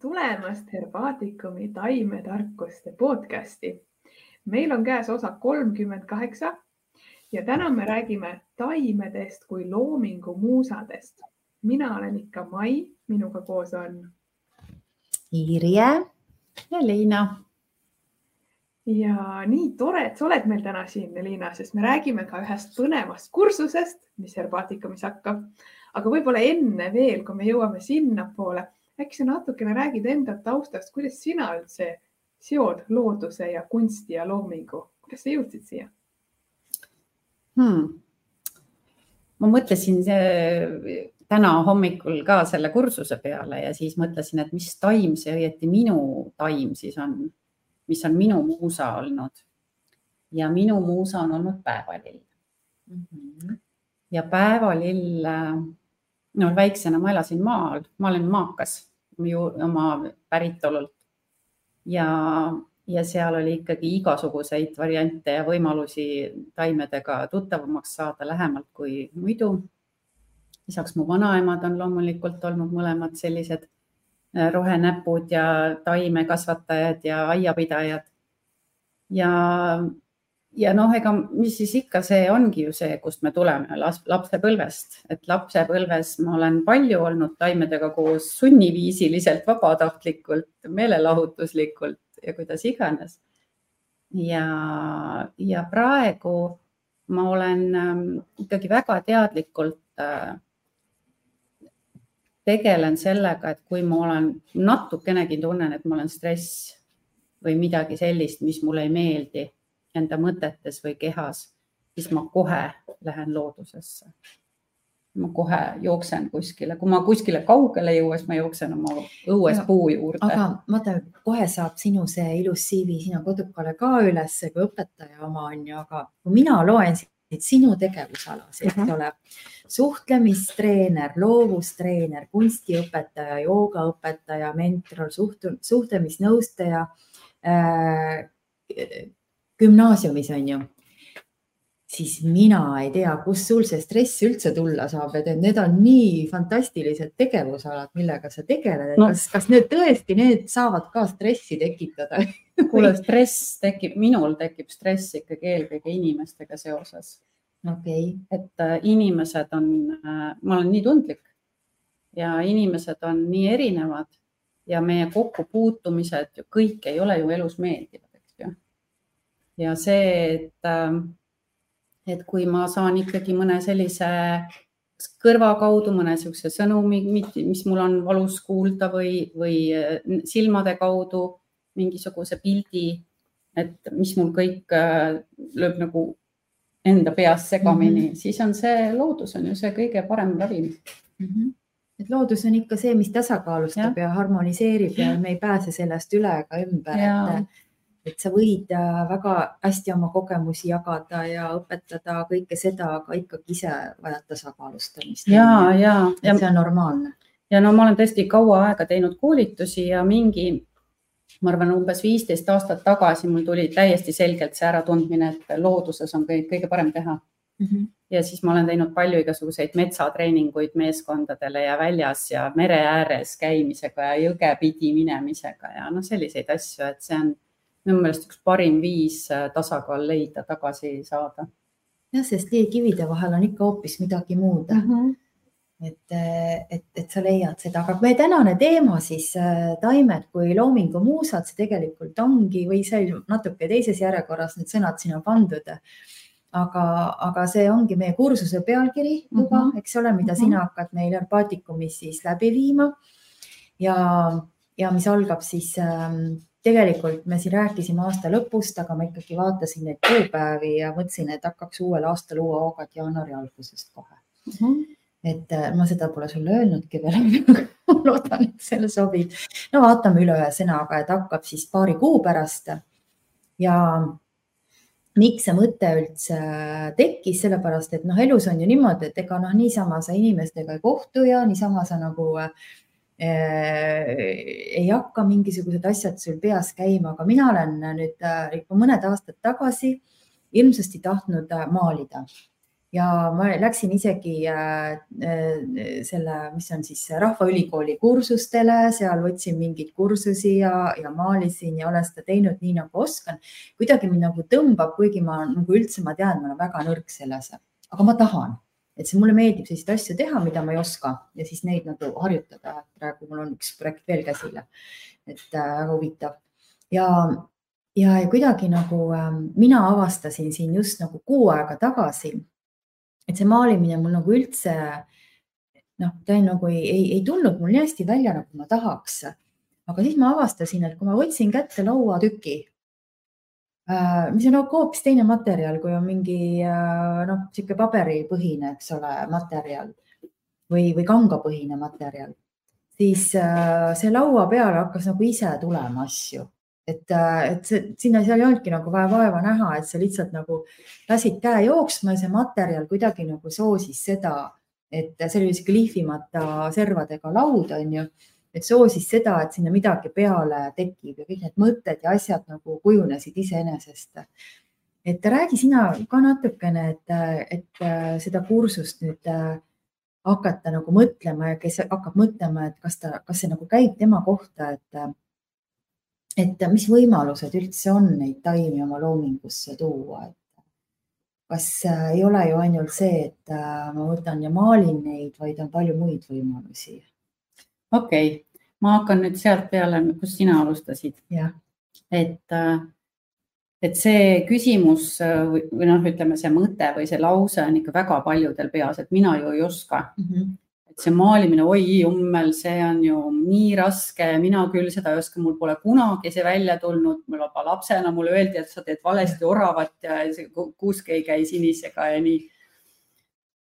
tulemast Herbaatikumi taimetarkuste podcasti. meil on käes osa kolmkümmend kaheksa ja täna me räägime taimedest kui loomingu muusadest. mina olen ikka Mai, minuga koos on. Irje ja Liina. ja nii tore, et sa oled meil täna siin, Liina, sest me räägime ka ühest põnevast kursusest, mis Herbaatikumis hakkab. aga võib-olla enne veel, kui me jõuame sinnapoole äkki sa natukene räägid enda taustast, kuidas sina üldse seod looduse ja kunsti ja loomingu, kuidas sa jõudsid siia hmm.? ma mõtlesin täna hommikul ka selle kursuse peale ja siis mõtlesin, et mis taim see õieti minu taim siis on, mis on minu muusa olnud. ja minu muusa on olnud päevalill mm. -hmm. ja päevalill, no väiksena ma elasin maal, ma olen maakas oma päritolult. ja, ja seal oli ikkagi igasuguseid variante ja võimalusi taimedega tuttavamaks saada lähemalt kui muidu. lisaks mu vanaemad on loomulikult olnud mõlemad sellised äh, rohenäpud ja taimekasvatajad ja aiapidajad. ja ja noh, ega mis siis ikka, see ongi ju see, kust me tuleme lapsepõlvest, et lapsepõlves ma olen palju olnud taimedega koos sunniviisiliselt, vabatahtlikult, meelelahutuslikult ja kuidas iganes. ja, ja praegu ma olen ähm, ikkagi väga teadlikult äh, tegelen sellega, et kui ma olen natukenegi tunnen, et ma olen stress või midagi sellist, mis mulle ei meeldi enda mõtetes või kehas, siis ma kohe lähen loodusesse. ma kohe jooksen kuskile, kui ma kuskile kaugele jõuan, siis ma jooksen oma õues ja, puu juurde. aga vaata, kohe saab sinu see ilus CV sinu kodukale ka üles kui õpetaja oma on ju, aga kui mina loen siit sinu tegevusalasid -huh. eks ole, suhtlemistreener, loovustreener, kunstiõpetaja, joogaõpetaja, mentor, suht-, suhtlemisnõustaja äh, gümnaasiumis on ju, siis mina ei tea, kust sul see stress üldse tulla saab, et need on nii fantastilised tegevusalad, millega sa tegeled no., kas, kas need tõesti, need saavad ka stressi tekitada kuule, stress tekib, minul tekib stress ikkagi eelkõige inimestega seoses. okei okay.. et äh, inimesed on äh,, ma olen nii tundlik ja inimesed on nii erinevad ja meie kokkupuutumised ju kõik ei ole ju elus meeldivad ja see, et, ähm, et kui ma saan ikkagi mõne sellise kõrva kaudu mõne niisuguse sõnumi, mis mul on valus kuulda või, või äh, silmade kaudu mingisuguse pildi, et mis mul kõik äh, lööb nagu enda peas segamini mm, -hmm. siis on see loodus on ju see kõige parem ravim mm. -hmm et loodus on ikka see, mis tasakaalustab ja, ja harmoniseerib ja me ei pääse sellest üle ega ümber, et et sa võid äh, väga hästi oma kogemusi jagada ja õpetada kõike seda, aga ikkagi ise vajad tasakaalustamist. ja, ja, ja see on normaalne. ja no ma olen tõesti kaua aega teinud koolitusi ja mingi, ma arvan, umbes viisteist aastat tagasi mul tuli täiesti selgelt see äratundmine, et looduses on kõik kõige parem teha mm. -hmm. ja siis ma olen teinud palju igasuguseid metsatreeninguid meeskondadele ja väljas ja mere ääres käimisega ja jõge pidi minemisega ja noh, selliseid asju, et see on minu meelest üks parim viis äh, tasakaal leida, tagasi saada. jah, sest kivide vahel on ikka hoopis midagi muud mm. -hmm et, äh, et, et sa leiad seda, aga meie tänane teema siis äh, taimed kui loomingumuusad, see tegelikult ongi või see natuke teises järjekorras need sõnad sinna pandud. aga, aga see ongi meie kursuse pealkiri juba mm, -hmm. eks ole, mida mm -hmm. sina hakkad meil Arbaatikumis siis läbi viima. ja, ja mis algab siis ähm, tegelikult me siin rääkisime aasta lõpust, aga ma ikkagi vaatasin neid kuupäevi ja mõtlesin, et hakkaks uuel aastal uue hooga jaanuari algusest kohe mm. -hmm. et äh, ma seda pole sulle öelnudki veel, loodan, et see sobib. no vaatame üle ühesõnaga, et hakkab siis paari kuu pärast. ja miks see mõte üldse tekkis, sellepärast et noh, elus on ju niimoodi, et ega noh, niisama sa inimestega ei kohtu ja niisama sa nagu Äh, ei hakka mingisugused asjad sul peas käima, aga mina olen nüüd juba äh, mõned aastad tagasi hirmsasti tahtnud äh, maalida. Ja ma läksin isegi äh, äh, selle, mis on siis Rahvaülikooli kursustele, seal võtsin mingeid kursusi ja, ja maalisin ja olen seda teinud nii nagu oskan. kuidagi mind nagu tõmbab, kuigi ma nagu üldse, ma tean, ma olen väga nõrk selles, aga ma tahan, et see mulle meeldib selliseid asju teha, mida ma ei oska ja siis neid nagu harjutada. praegu mul on üks projekt veel käsil, et äh, väga huvitav ja ja, kuidagi nagu äh, mina avastasin siin just nagu kuu aega tagasi et see maalimine mul nagu üldse noh, ta ei, nagu ei, ei, ei tulnud mul nii hästi välja, nagu ma tahaks. aga siis ma avastasin, et kui ma võtsin kätte lauatüki äh,, mis on nagu hoopis teine materjal, kui on mingi äh, noh, niisugune paberipõhine, eks ole, materjal või, või kangapõhine materjal, siis äh, see laua peale hakkas nagu ise tulema asju. Et, äh, et see, sinna, seal ei olnudki nagu vaja vaeva näha, et sa lihtsalt nagu lasid käe jooksma ja see materjal kuidagi nagu soosis seda, et see oli sihuke lihvimata servadega laud, on ju, et soosis seda, et sinna midagi peale tekib ja kõik need mõtted ja asjad nagu kujunesid iseenesest. et räägi sina ka natukene, et, et äh, seda kursust nüüd äh, hakata nagu mõtlema ja kes hakkab mõtlema, et kas ta, kas see nagu käib tema kohta, et et mis võimalused üldse on neid taimi oma loomingusse tuua, et kas äh, ei ole ju ainult see, et äh, ma võtan ja maalin neid, vaid on palju muid võimalusi. Okei okay., ma hakkan nüüd sealt peale, kus sina alustasid. et, äh, et see küsimus või noh, ütleme see mõte või see lause on ikka väga paljudel peas, et mina ju ei oska mm. -hmm et see maalimine, oi jummel, see on ju nii raske, mina küll seda ei oska, mul pole kunagi see välja tulnud, mul juba lapsena mulle öeldi, et sa teed valesti oravat ja kuusk ei käi sinisega ja nii.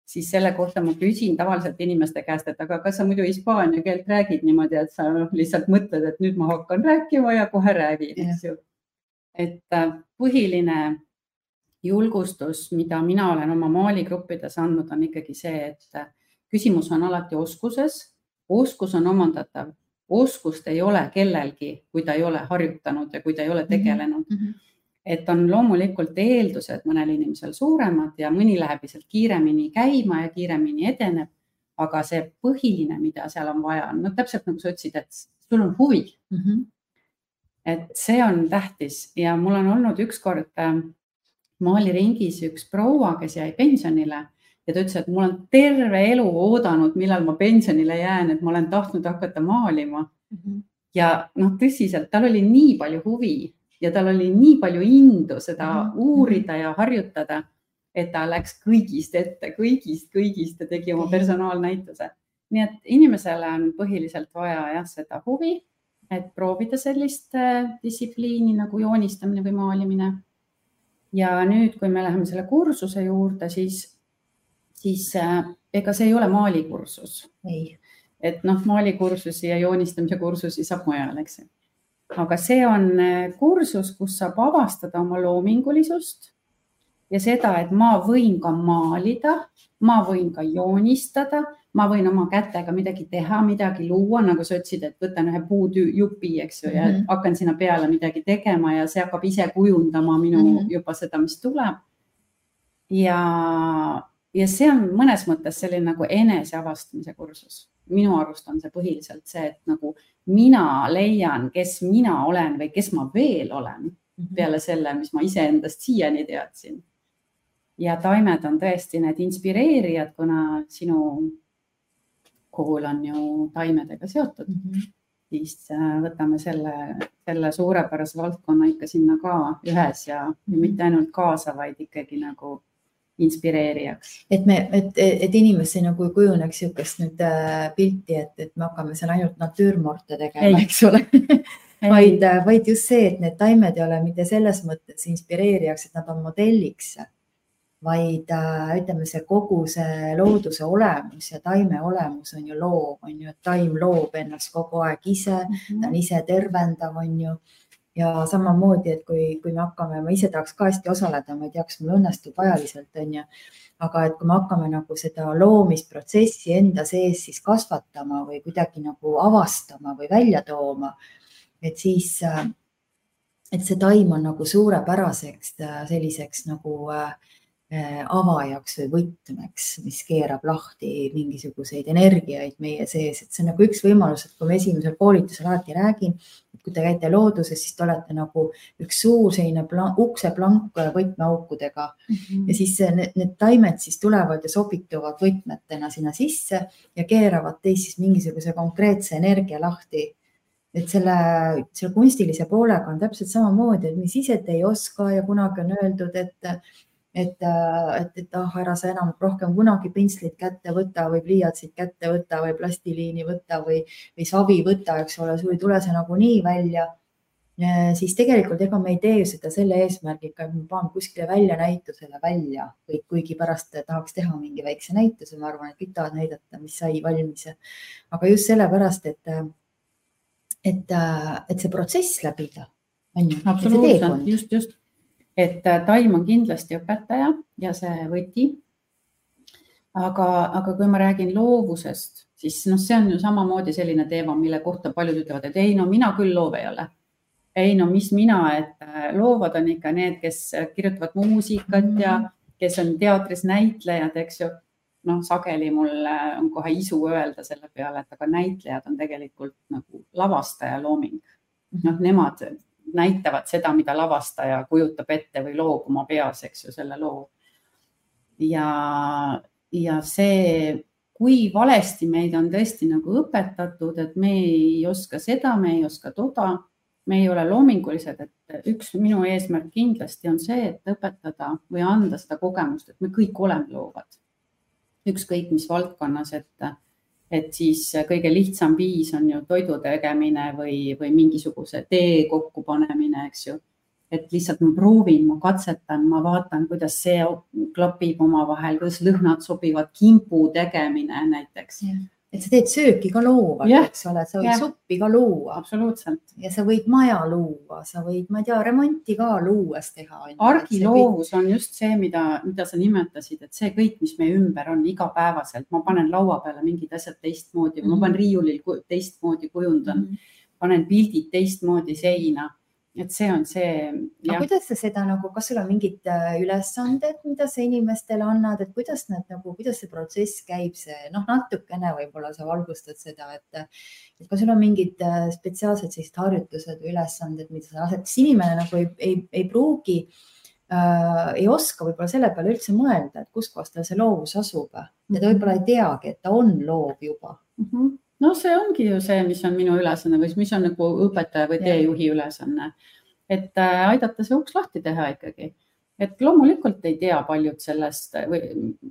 Siis selle kohta ma küsin tavaliselt inimeste käest, et aga kas sa muidu hispaania keelt räägid niimoodi, et sa noh, lihtsalt mõtled, et nüüd ma hakkan rääkima ja kohe räägin, eks ju. et äh, põhiline julgustus, mida mina olen oma maaligruppides andnud, on ikkagi see, et küsimus on alati oskuses. oskus on omandatav, oskust ei ole kellelgi, kui ta ei ole harjutanud ja kui ta ei ole mhm. tegelenud mm. -hmm. Et on loomulikult eeldused mõnel inimesel suuremad ja mõni läheb lihtsalt kiiremini käima ja kiiremini edeneb. aga see põhiline, mida seal on vaja, on no täpselt nagu sa ütlesid, et sul on huvi mm. -hmm. et see on tähtis ja mul on olnud ükskord äh, maaliringis üks proua, kes jäi pensionile ja ta ütles, et mul on terve elu oodanud, millal ma pensionile jään, et ma olen tahtnud hakata maalima mm. -hmm. ja noh, tõsiselt, tal oli nii palju huvi ja tal oli nii palju indu seda mm -hmm. uurida ja harjutada, et ta läks kõigist ette, kõigist, kõigist ja tegi oma personaalnäituse. nii et inimesele on põhiliselt vaja jah, seda huvi, et proovida sellist äh, distsipliini nagu joonistamine või maalimine. ja nüüd, kui me läheme selle kursuse juurde, siis siis äh, ega see ei ole maalikursus. et noh, maalikursusi ja joonistamise kursusi saab mujal, eks ju. Aga see on äh, kursus, kus saab avastada oma loomingulisust ja seda, et ma võin ka maalida, ma võin ka joonistada, ma võin oma kätega midagi teha, midagi luua, nagu sa ütlesid, et võtan ühe puujupi, eks ju, ja mm -hmm. hakkan sinna peale midagi tegema ja see hakkab ise kujundama minu mm -hmm. juba seda, mis tuleb. ja ja see on mõnes mõttes selline nagu eneseavastamise kursus. minu arust on see põhiliselt see, et nagu mina leian, kes mina olen või kes ma veel olen -hmm. peale selle, mis ma iseendast siiani teadsin. ja taimed on tõesti need inspireerijad, kuna sinu kool on ju taimedega seotud mm. -hmm siis äh, võtame selle, selle suurepärase valdkonna ikka sinna ka ühes ja, ja mitte ainult kaasa, vaid ikkagi nagu inspireerijaks. et me, et, et inimesse nagu kujuneks niisugust nüüd äh, pilti, et, et me hakkame seal ainult natüürmorte tegema, eks ole vaid, äh, vaid just see, et need taimed ei ole mitte selles mõttes inspireerijaks, et nad on modelliks, vaid äh, ütleme, see kogu see looduse olemus ja taime olemus on ju loov, on ju, et taim loob ennast kogu aeg ise mm, -hmm. ta on ise tervendav, on ju ja samamoodi, et kui, kui me hakkame, ma ise tahaks ka hästi osaleda, ma ei tea, kas mul õnnestub ajaliselt, on ju. aga et kui me hakkame nagu seda loomisprotsessi enda sees siis kasvatama või kuidagi nagu avastama või välja tooma, et siis, et see taim on nagu suurepäraseks selliseks nagu äh, avajaks või võtmeks, mis keerab lahti mingisuguseid energiaid meie sees, et see on nagu üks võimalus, et kui ma esimesel koolitusel alati räägin, kui te käite looduses, siis te olete nagu üks suur selline plan, ukseplank võtmeaukudega mm -hmm. ja siis need, need taimed siis tulevad ja sobituvad võtmetena sinna sisse ja keeravad teist siis mingisuguse konkreetse energia lahti et selle, selle kunstilise poolega on täpselt samamoodi, et mis ise te ei oska ja kunagi on öeldud, et, et, et, et ah, ära sa enam rohkem kunagi pintslit kätte võta või pliiatsit kätte võta või plastiliini võta või, või savi võta, eks ole, sul ei tule see nagunii välja. siis tegelikult ega me ei tee seda selle eesmärgiga, et me paneme kuskile välja näitusele välja, kuigi pärast tahaks teha mingi väikse näituse, ma arvan, et kõik tahavad näidata, mis sai valmis. aga just sellepärast, et et, äh, et see protsess läbida. absoluutselt, just, just, et äh, taim on kindlasti õpetaja ja see võti. aga, aga kui ma räägin loovusest, siis noh, see on ju samamoodi selline teema, mille kohta paljud ütlevad, et ei, no mina küll loov ei ole. ei no mis mina, et äh, loovad on ikka need, kes kirjutavad muusikat mm -hmm. ja kes on teatris näitlejad, eks ju noh, sageli mul on kohe isu öelda selle peale, et aga näitlejad on tegelikult nagu lavastaja looming. noh, nemad näitavad seda, mida lavastaja kujutab ette või loob oma peas, eks ju, selle loo. ja, ja see, kui valesti meid on tõesti nagu õpetatud, et me ei oska seda, me ei oska toda, me ei ole loomingulised, et üks minu eesmärk kindlasti on see, et õpetada või anda seda kogemust, et me kõik oleme loovad ükskõik mis valdkonnas, et, et siis kõige lihtsam viis on ju toidu tegemine või, või mingisuguse tee kokkupanemine, eks ju. et lihtsalt ma proovin, ma katsetan, ma vaatan, kuidas see klapib omavahel, kuidas lõhnad sobivad, kimpu tegemine näiteks yeah et sa teed sööki ka loovalt yeah., eks ole, sa võid yeah. suppi ka luua. absoluutselt. ja sa võid maja luua, sa võid, ma ei tea, remonti ka luues teha. argiloovus on just see, mida, mida sa nimetasid, et see kõik, mis meie ümber on igapäevaselt, ma panen laua peale mingid asjad teistmoodi mm, -hmm. ma panen riiulil teistmoodi kujundan mm, -hmm. panen pildid teistmoodi seina et see on see. aga kuidas sa seda nagu, kas sul on mingid äh, ülesanded, mida sa inimestele annad, et kuidas nad nagu, kuidas see protsess käib, see noh, natukene võib-olla sa valgustad seda, et, et kas sul on mingid äh, spetsiaalsed sellised harjutused või ülesanded, mida sa lased, siis inimene nagu ei, ei, ei pruugi äh,, ei oska võib-olla selle peale üldse mõelda, et kuskohast tal see loovus asub ja ta mhm. võib-olla ei teagi, et ta on loov juba mm. -hmm no see ongi ju see, mis on minu ülesanne või mis on nagu õpetaja või teejuhi ülesanne. et äh, aidata see uks lahti teha ikkagi, et loomulikult ei tea paljud sellest või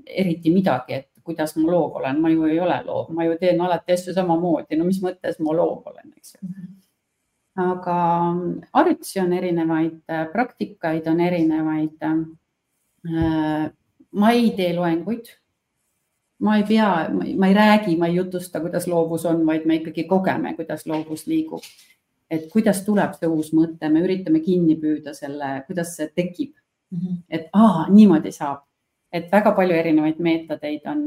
eriti midagi, et kuidas ma loov olen, ma ju ei ole loov, ma ju teen alati asju samamoodi, no mis mõttes ma loov olen, eks ju mm. -hmm aga harjutusi on erinevaid, praktikaid on erinevaid. Äh, ma ei tee loenguid ma ei pea, ma ei räägi, ma ei jutusta, kuidas loovus on, vaid me ikkagi kogeme, kuidas loovus liigub. et kuidas tuleb see uus mõte, me üritame kinni püüda selle, kuidas see tekib mm. -hmm. et aa, niimoodi saab, et väga palju erinevaid meetodeid on.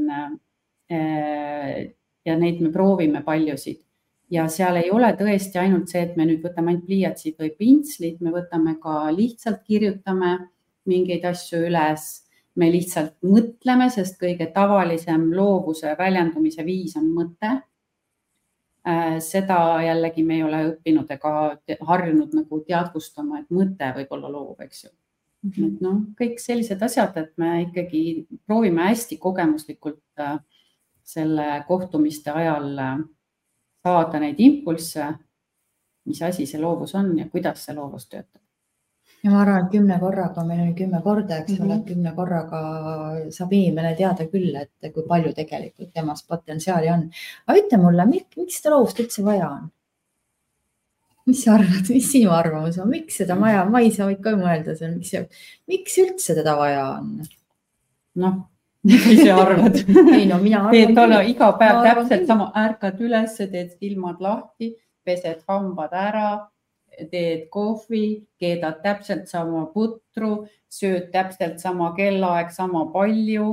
Äh, ja neid me proovime paljusid ja seal ei ole tõesti ainult see, et me nüüd võtame ainult pliiatsid või pintslid, me võtame ka lihtsalt kirjutame mingeid asju üles me lihtsalt mõtleme, sest kõige tavalisem loovuse väljendumise viis on mõte. Äh, seda jällegi me ei ole õppinud ega harjunud nagu teadvustama, et mõte võib olla loov, eks ju. -hmm. et noh, kõik sellised asjad, et me ikkagi proovime hästi kogemuslikult äh, selle kohtumiste ajal äh, saada neid impulsse, mis asi see loovus on ja kuidas see loovus töötab ja ma arvan, et kümne korraga, meil on kümme korda, eks mm -hmm. ole, et mhm. kümne korraga saab inimene teada küll, et kui palju tegelikult temas potentsiaali on. aga ütle mulle, miks seda loovust üldse vaja on? mis sa arvad, mis sinu arvamus on, miks seda vaja, Maisa võid ka mõelda seal, miks, miks üldse teda vaja on? noh, sa arvad? ei no mina arvan. teed talle iga päev täpselt sama, ärkad üles, teed silmad lahti, pesed hambad ära teed kohvi, keedad täpselt sama putru, sööd täpselt sama kellaaeg sama palju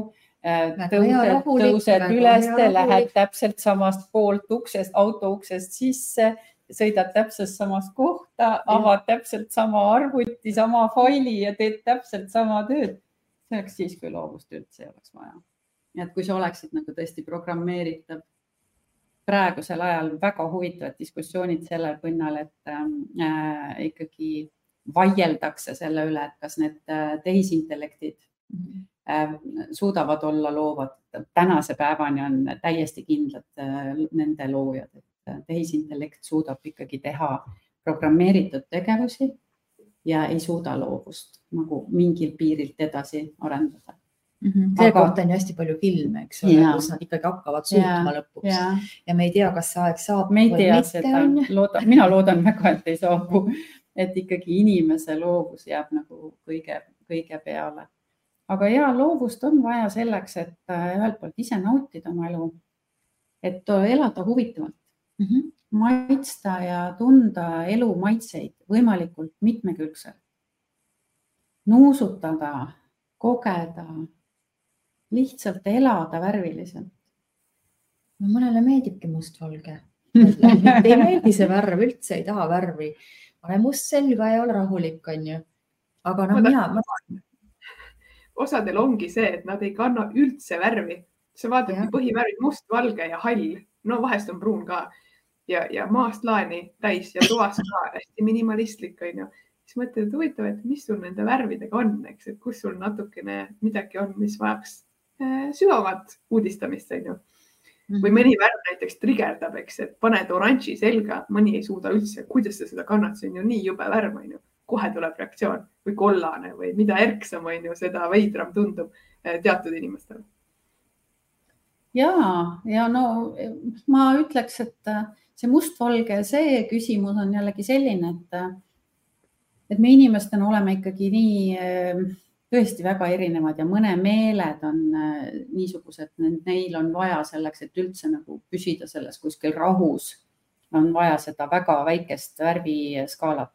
äh, tõused, tõused üles, lähed täpselt samast poolt uksest, auto uksest sisse, sõidad täpselt samast kohta, avad täpselt sama arvuti, sama faili ja teed täpselt sama tööd. see oleks siis, kui loovust üldse ei oleks vaja. et kui sa oleksid nagu tõesti programmeeritav praegusel ajal väga huvitavad diskussioonid selle pinnal, et äh, ikkagi vaieldakse selle üle, et kas need äh, tehisintellektid äh, suudavad olla loovad. tänase päevani on täiesti kindlad äh, nende loojad, et äh, tehisintellekt suudab ikkagi teha programmeeritud tegevusi ja ei suuda loovust nagu mingil piirilt edasi arendada Mm -hmm. selle Aga... kohta on ju hästi palju filme, eks ole, kus nad ikkagi hakkavad suutma ja, lõpuks ja. ja me ei tea, kas see aeg saab. me ei tea mitte, seda, loodan, mina loodan väga, et ei saabu, et ikkagi inimese loovus jääb nagu kõige, kõige peale. aga ja loovust on vaja selleks, et äh, ühelt poolt ise nautida oma elu, et elada huvitavalt mm, -hmm. maitsta ja tunda elu maitseid võimalikult mitmekülgselt, nuusutada, kogeda lihtsalt elada värviliselt. no mõnele meeldibki mustvalge ei meeldi see värv, üldse ei taha värvi. pane must selga ja ole rahulik, onju. aga noh, mina ma... osadel ongi see, et nad ei kanna üldse värvi. sa vaatad põhivärvid must, valge ja hall, no vahest on pruun ka ja, ja maast laeni täis ja toas ka hästi minimalistlik, onju siis mõtled, et huvitav, et mis sul nende värvidega on, eks, et kus sul natukene midagi on, mis vajaks sügavat uudistamist, on ju. või mhm. mõni värv näiteks trigerdab, eks, et paned oranži selga, mõni ei suuda üldse, kuidas sa seda kannad, see on ju nii jube värv, on ju. kohe tuleb reaktsioon või kollane või mida erksam, on ju, seda veidram tundub äh, teatud inimestele. ja, ja no ma ütleks, et äh, see mustvalge, see küsimus on jällegi selline, et, et me inimestena oleme ikkagi nii tõesti väga erinevad ja mõne meeled on äh, niisugused, neil on vaja selleks, et üldse nagu püsida selles kuskil rahus, on vaja seda väga väikest värviskaalat.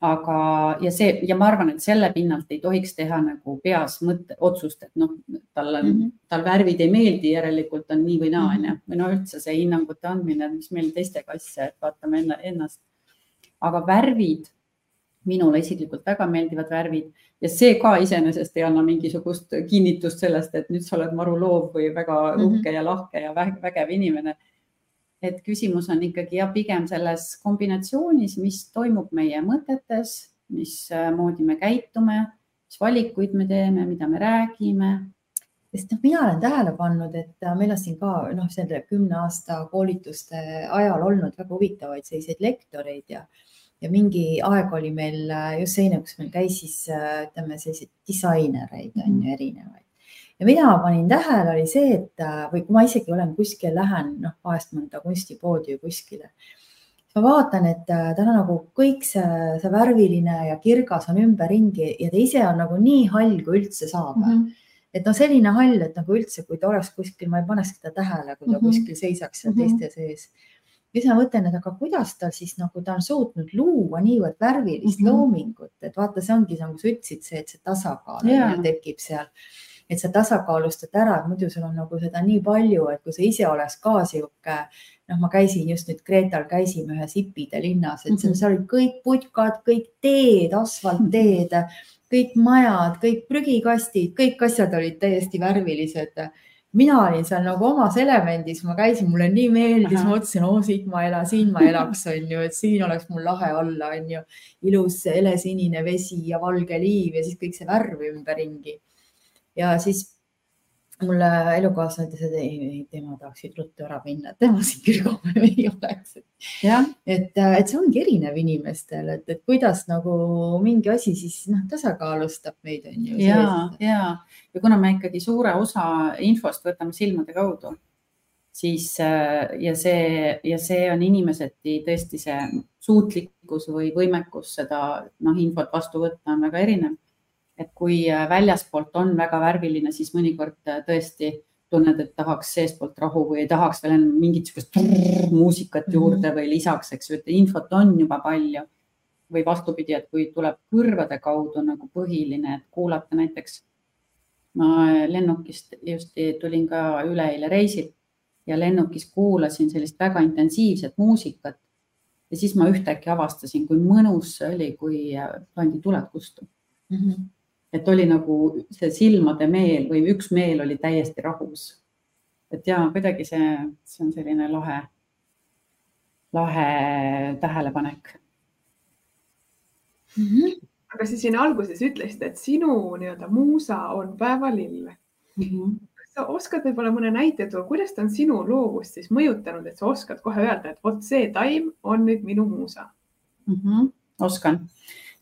aga, ja see ja ma arvan, et selle pinnalt ei tohiks teha nagu peas mõtte, otsust, et noh, talle mm, -hmm. tal värvid ei meeldi, järelikult on nii või naa, onju. või no üldse see hinnangute andmine, mis meil teistega asja, et vaatame ennast. aga värvid minule isiklikult väga meeldivad värvid ja see ka iseenesest ei anna mingisugust kinnitust sellest, et nüüd sa oled maru loov või väga mhm. uhke mm -hmm. ja lahke ja vägev inimene. et küsimus on ikkagi jah, pigem selles kombinatsioonis, mis toimub meie mõtetes, mismoodi me käitume, mis valikuid me teeme, mida me räägime sest noh, mina olen tähele pannud, et äh, meil on siin ka noh, selle kümne aasta koolituste ajal olnud väga huvitavaid selliseid lektoreid ja ja mingi aeg oli meil äh, just selline, kus meil käis siis äh, ütleme selliseid disainereid on ju mhm. erinevaid ja mida ma panin tähele, oli see, et äh, või kui ma isegi olen kuskil, lähen noh, vahest mõnda kunstipoodi või kuskile, ma vaatan, et ta on nagu kõik see, see värviline ja kirgas on ümberringi ja ta ise on nagu nii hall, kui üldse saab mm. -hmm. et noh, selline hall, et nagu üldse, kui ta oleks kuskil, ma ei panekski teda tähele, kui ta mm -hmm. kuskil seisaks seal mm -hmm. teiste sees siis ma mõtlen, et aga kuidas ta siis nagu ta on suutnud luua niivõrd värvilist mm -hmm. loomingut, et vaata, see ongi nagu sa ütlesid, see, et see tasakaal yeah. tekib seal, et sa tasakaalustad ära, et muidu sul on nagu seda nii palju, et kui sa ise oleks ka sihuke, noh, ma käisin just nüüd Kreetal, käisime ühes hipide linnas, et mm -hmm. seal olid kõik putkad, kõik teed, asfaltteed kõik majad, kõik prügikastid, kõik asjad olid täiesti värvilised mina olin seal nagu omas elemendis, ma käisin, mulle nii meeldis, ma mõtlesin, oo siit ma elan, siin ma elaks, on ju, et siin oleks mul lahe olla, on ju. ilus helesinine vesi ja valge liiv ja siis kõik see värv ümberringi. ja siis mulle elukaaslane ütles, et ei, ei, tema tahaks siit ruttu ära minna, tema siin Kirgamäel ei oleks. et, et see ongi erinev inimestel, et, et kuidas nagu mingi asi siis noh, tasakaalustab meid on ju. ja, ja, ja kuna me ikkagi suure osa infost võtame silmade kaudu, siis ja see ja see on inimeseti tõesti see suutlikkus või võimekus seda noh, infot vastu võtta on väga erinev et kui äh, väljaspoolt on väga värviline, siis mõnikord äh, tõesti tunned, et tahaks seestpoolt rahu või tahaks veel mingit sihukest muusikat mhm. juurde või lisaks, eks ju, et infot on juba palju. või vastupidi, et kui tuleb kõrvade kaudu nagu põhiline, et kuulata näiteks. ma lennukist just tulin ka üleeile reisilt ja lennukis kuulasin sellist väga intensiivset muusikat. ja siis ma ühtäkki avastasin, kui mõnus see oli, kui äh, pandi tuled kustu mm. -hmm et oli nagu see silmade meel või üks meel oli täiesti rahus. et ja kuidagi see, see on selline lahe, lahe tähelepanek mm. -hmm. aga sa siin alguses ütlesid, et sinu nii-öelda muusa on päevalill mm. -hmm. kas sa oskad võib-olla mõne näite tuua, kuidas ta on sinu loovust siis mõjutanud, et sa oskad kohe öelda, et vot see taim on nüüd minu muusa mm? -hmm. oskan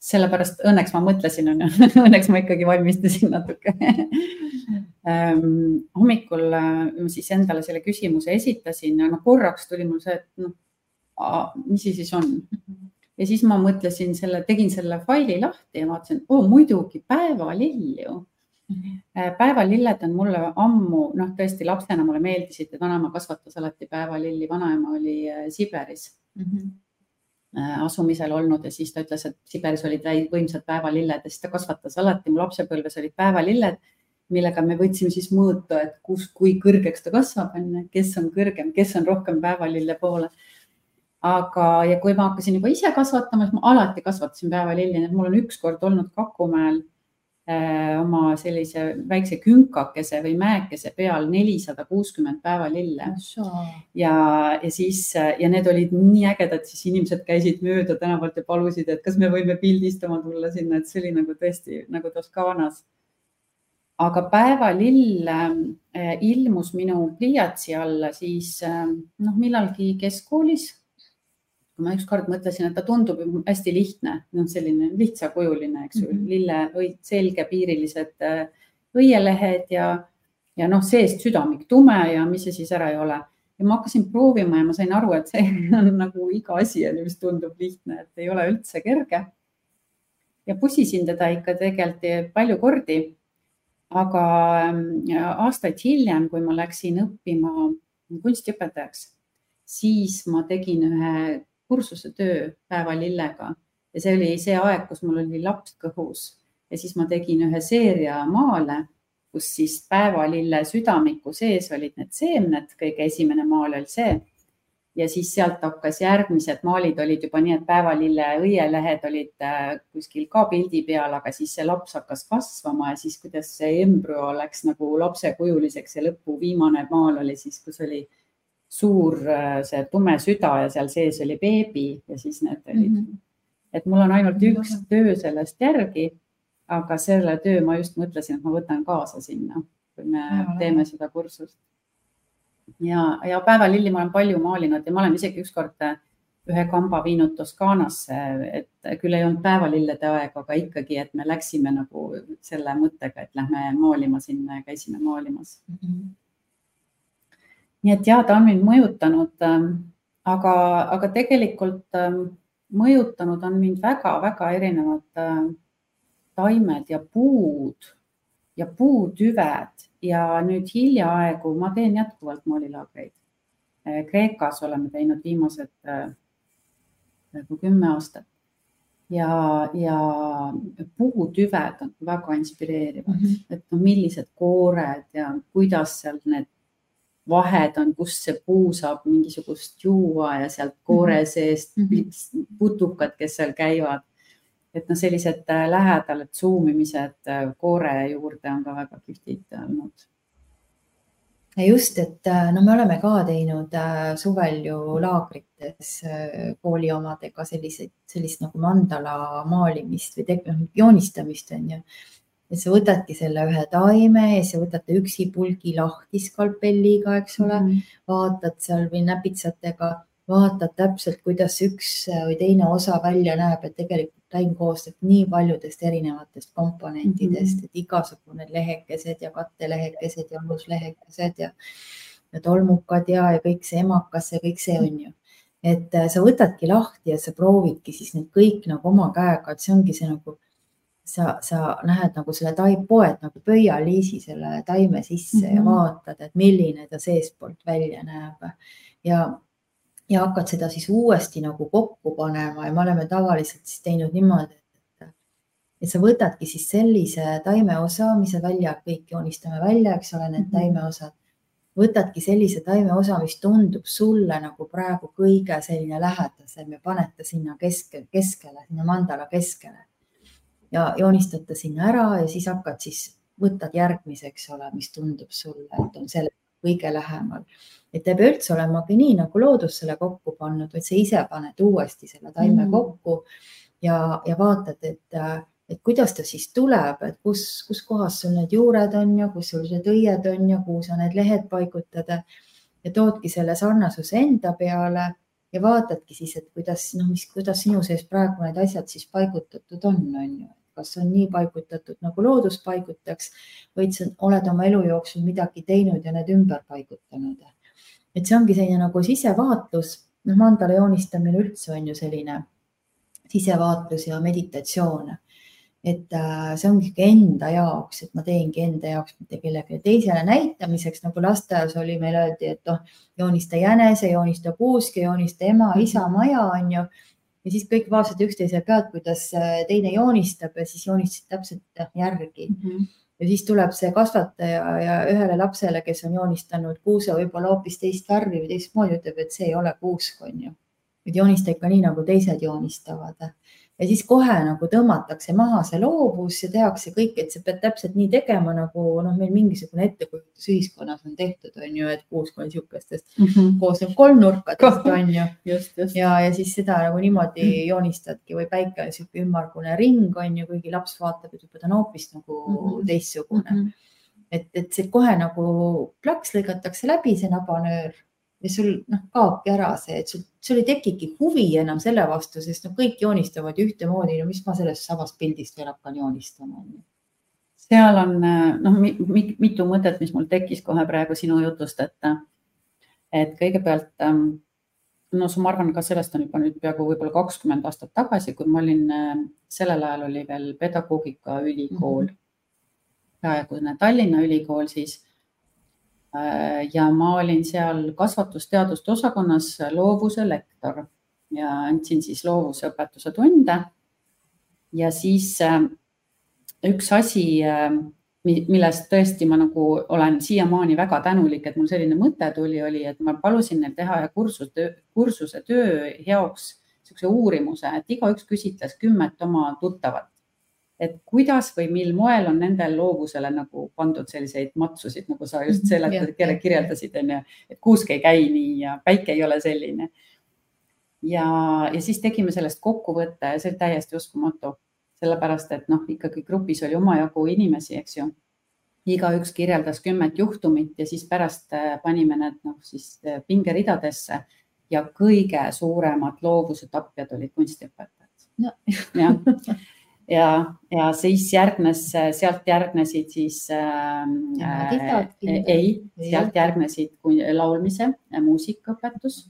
sellepärast õnneks ma mõtlesin, onju, õnneks ma ikkagi valmistasin natuke um, hommikul äh, siis endale selle küsimuse esitasin ja noh, korraks tuli mul see, et noh, mis see siis on. ja siis ma mõtlesin selle, tegin selle faili lahti ja vaatasin, oo muidugi päevalill ju mm. -hmm. päevalilled on mulle ammu, noh, tõesti lapsena mulle meeldisid ja vanaema kasvatas alati päevalilli, vanaema oli äh, Siberis mm. -hmm Äh, asumisel olnud ja siis ta ütles, et Siberis olid võimsad päevalilled ja siis ta kasvatas alati, mu lapsepõlves olid päevalilled, millega me võtsime siis mõõta, et kus, kui kõrgeks ta kasvab, on, kes on kõrgem, kes on rohkem päevalille poole. aga, ja kui ma hakkasin juba ise kasvatama, siis ma alati kasvatasin päevalilli, nii et mul on ükskord olnud Kakumäel Äh, oma sellise väikse künkakese või mäekese peal nelisada kuuskümmend päeva lille. ja, ja siis ja need olid nii ägedad, siis inimesed käisid mööda tänavalt ja palusid, et kas me võime pildistama tulla sinna, et see oli nagu tõesti nagu Toskaanas. aga päevalill äh, ilmus minu pliiatsi alla siis äh, noh, millalgi keskkoolis ma ükskord mõtlesin, et ta tundub hästi lihtne, noh, selline lihtsakujuline, eks ju mm -hmm., lille, selgepiirilised äh, õielehed ja, ja noh, seest südamik tume ja mis see siis ära ei ole. ja ma hakkasin proovima ja ma sain aru, et see on nagu iga asi, mis tundub lihtne, et ei ole üldse kerge. ja pusisin teda ikka tegelikult palju kordi. aga äh, aastaid hiljem, kui ma läksin õppima kunstiõpetajaks, siis ma tegin ühe kursuse töö päevalillega ja see oli see aeg, kus mul oli laps kõhus. Ja siis ma tegin ühe seeria maale, kus siis päevalille südamiku sees olid need seemned, kõige esimene maal oli see. ja siis sealt hakkas järgmised maalid olid juba nii, et päevalille õielehed olid äh, kuskil ka pildi peal, aga siis see laps hakkas kasvama ja siis, kuidas see embrüo läks nagu lapsekujuliseks ja lõpu viimane maal oli siis, kus oli suur äh, see tume süda ja seal sees oli beebi ja siis need olid mm. -hmm. et mul on ainult üks töö sellest järgi, aga selle töö ma just mõtlesin, et ma võtan kaasa sinna, kui me ja, teeme seda kursust. ja, ja päevalilli ma olen palju maalinud ja ma olen isegi ükskord äh, ühe kamba viinud Toskaanasse, et küll ei olnud päevalillede aeg, aga ikkagi, et me läksime nagu selle mõttega, et lähme maalima sinna ja käisime maalimas mm. -hmm nii et ja ta on mind mõjutanud, ähm, aga, aga tegelikult ähm, mõjutanud on mind väga-väga erinevad ähm, taimed ja puud ja puutüved ja nüüd hiljaaegu ma teen jätkuvalt moolilaagreid. Äh, Kreekas oleme teinud viimased äh, nagu kümme aastat ja, ja puutüved on väga inspireerivad mm, -hmm. et no millised koored ja kuidas seal need vahed on, kust see puu saab mingisugust juua ja sealt koore mhm. seest mm -hmm. putukad, kes seal käivad. et noh, sellised äh, lähedal zoom imised äh, koore juurde on ka väga kihvtid olnud. ja just, et äh, no me oleme ka teinud suvel ju laagrites kooli omadega selliseid, sellist nagu mandala maalimist või noh, joonistamist on ju et sa võtadki selle ühe taime ja sa võtad ta üksipulgi lahti skalpelliga, eks ole mm, -hmm. vaatad seal või näpitsatega, vaatad täpselt, kuidas üks või teine osa välja näeb, et tegelikult taim koosneb nii paljudest erinevatest komponentidest mm, -hmm. et igasugune lehekesed ja kattelehekesed ja aluslehekesed ja, ja tolmukad ja, ja kõik see emakas ja kõik see on ju et äh, sa võtadki lahti ja sa proovidki siis need kõik nagu oma käega, et see ongi see nagu sa, sa näed nagu selle tai-, poed nagu pöialiisi selle taime sisse mm -hmm. ja mhm. vaatad, et milline ta seestpoolt välja näeb ja, ja hakkad seda siis uuesti nagu kokku panema ja me oleme tavaliselt siis teinud niimoodi, et, et sa võtadki siis sellise taimeosa, mis sa välja, kõik joonistame välja, eks ole, need mm -hmm. taimeosad võtadki sellise taimeosa, mis tundub sulle nagu praegu kõige selline lähedasem ja paned ta sinna keske, keskele, sinna mandala keskele ja joonistad ta sinna ära ja siis hakkad siis, võtad järgmise, eks ole, mis tundub sulle, et on selle kõige lähemal. et ei pea üldse olemagi nii, nagu loodus selle kokku pannud, vaid sa ise paned uuesti selle taime mm. kokku ja, ja vaatad, et, et kuidas ta siis tuleb, et kus, kus kohas sul need juured on ja kus sul need õied on ja kuhu sa need lehed paigutad ja toodki selle sarnasuse enda peale ja vaatadki siis, et kuidas, noh, mis, kuidas sinu sees praegu need asjad siis paigutatud on, on ju kas on nii paigutatud nagu loodus paigutaks või sa oled oma elu jooksul midagi teinud ja need ümber paigutanud. et see ongi selline nagu sisevaatlus, noh, mandala joonistamine üldse on ju selline sisevaatlus ja meditatsioon. Et äh, see ongi enda jaoks, et ma teengi enda jaoks, mitte kellelegi teisele näitamiseks, nagu lasteaias oli, meil öeldi, et noh, joonista jänese, joonista kuuske, joonista ema, isa maja on ju ja siis kõik vaatasid üksteise pealt, kuidas äh, teine joonistab ja siis joonistasid täpselt järgi mm. -hmm. ja siis tuleb see kasvataja ja ühele lapsele, kes on joonistanud kuuse võib-olla hoopis teist värvi või teistmoodi, ütleb, et see ei ole kuusk, on ju. et joonista ikka nii, nagu teised joonistavad ja siis kohe nagu tõmmatakse maha see loovus ja tehakse kõik, et sa pead täpselt nii tegema, nagu noh, meil mingisugune ettekujutus ühiskonnas on tehtud, on ju, et kuusk on niisugustest mm -hmm. koosneb kolmnurkadest, on ju. ja, ja siis seda nagu niimoodi -hmm. joonistadki või päike on niisugune ümmargune ring, on ju, kuigi laps vaatab, et juba ta on hoopis nagu mm -hmm. teistsugune mm. -hmm. et, et see kohe nagu plaks lõigatakse läbi, see nabanöör ja sul noh, kaobki ära see, et sul, sul ei tekigi huvi enam selle vastu, sest noh, kõik joonistavad ühtemoodi. no mis ma sellest samast pildist veel hakkan joonistama. seal on noh, mitu mõtet, mis mul tekkis kohe praegu sinu jutust, et, et kõigepealt no ma arvan, ka sellest on juba nüüd peaaegu võib-olla kakskümmend aastat tagasi, kui ma olin, sellel ajal oli veel pedagoogikaülikool mm, -hmm. praegune Tallinna Ülikool siis Äh, ja ma olin seal kasvatusteaduste osakonnas loovuse lektor ja andsin siis loovusõpetuse tunde. ja siis äh, üks asi, äh, millest tõesti ma nagu olen siiamaani väga tänulik, et mul selline mõte tuli, oli, et ma palusin neil teha ühe kursuse, kursuse töö jaoks niisuguse uurimuse, et igaüks küsitles kümmet oma tuttavat et kuidas või mil moel on nendel loovusele nagu pandud selliseid matsusid, nagu sa just mhm, seletad, kirjeldasid, on ju, et kuusk ei käi nii ja päike ei ole selline. ja, ja siis tegime sellest kokkuvõtte ja see oli täiesti uskumatu, sellepärast et noh, ikkagi grupis oli omajagu inimesi, eks ju. igaüks kirjeldas kümmet juhtumit ja siis pärast äh, panime need noh, siis äh, pingeridadesse ja kõige suuremad loovuse tapjad olid kunstiõpetajad jah ja, ja siis järgnes, sealt järgnesid siis äh,, ei, sealt järgnesid laulmise, muusikaõpetus,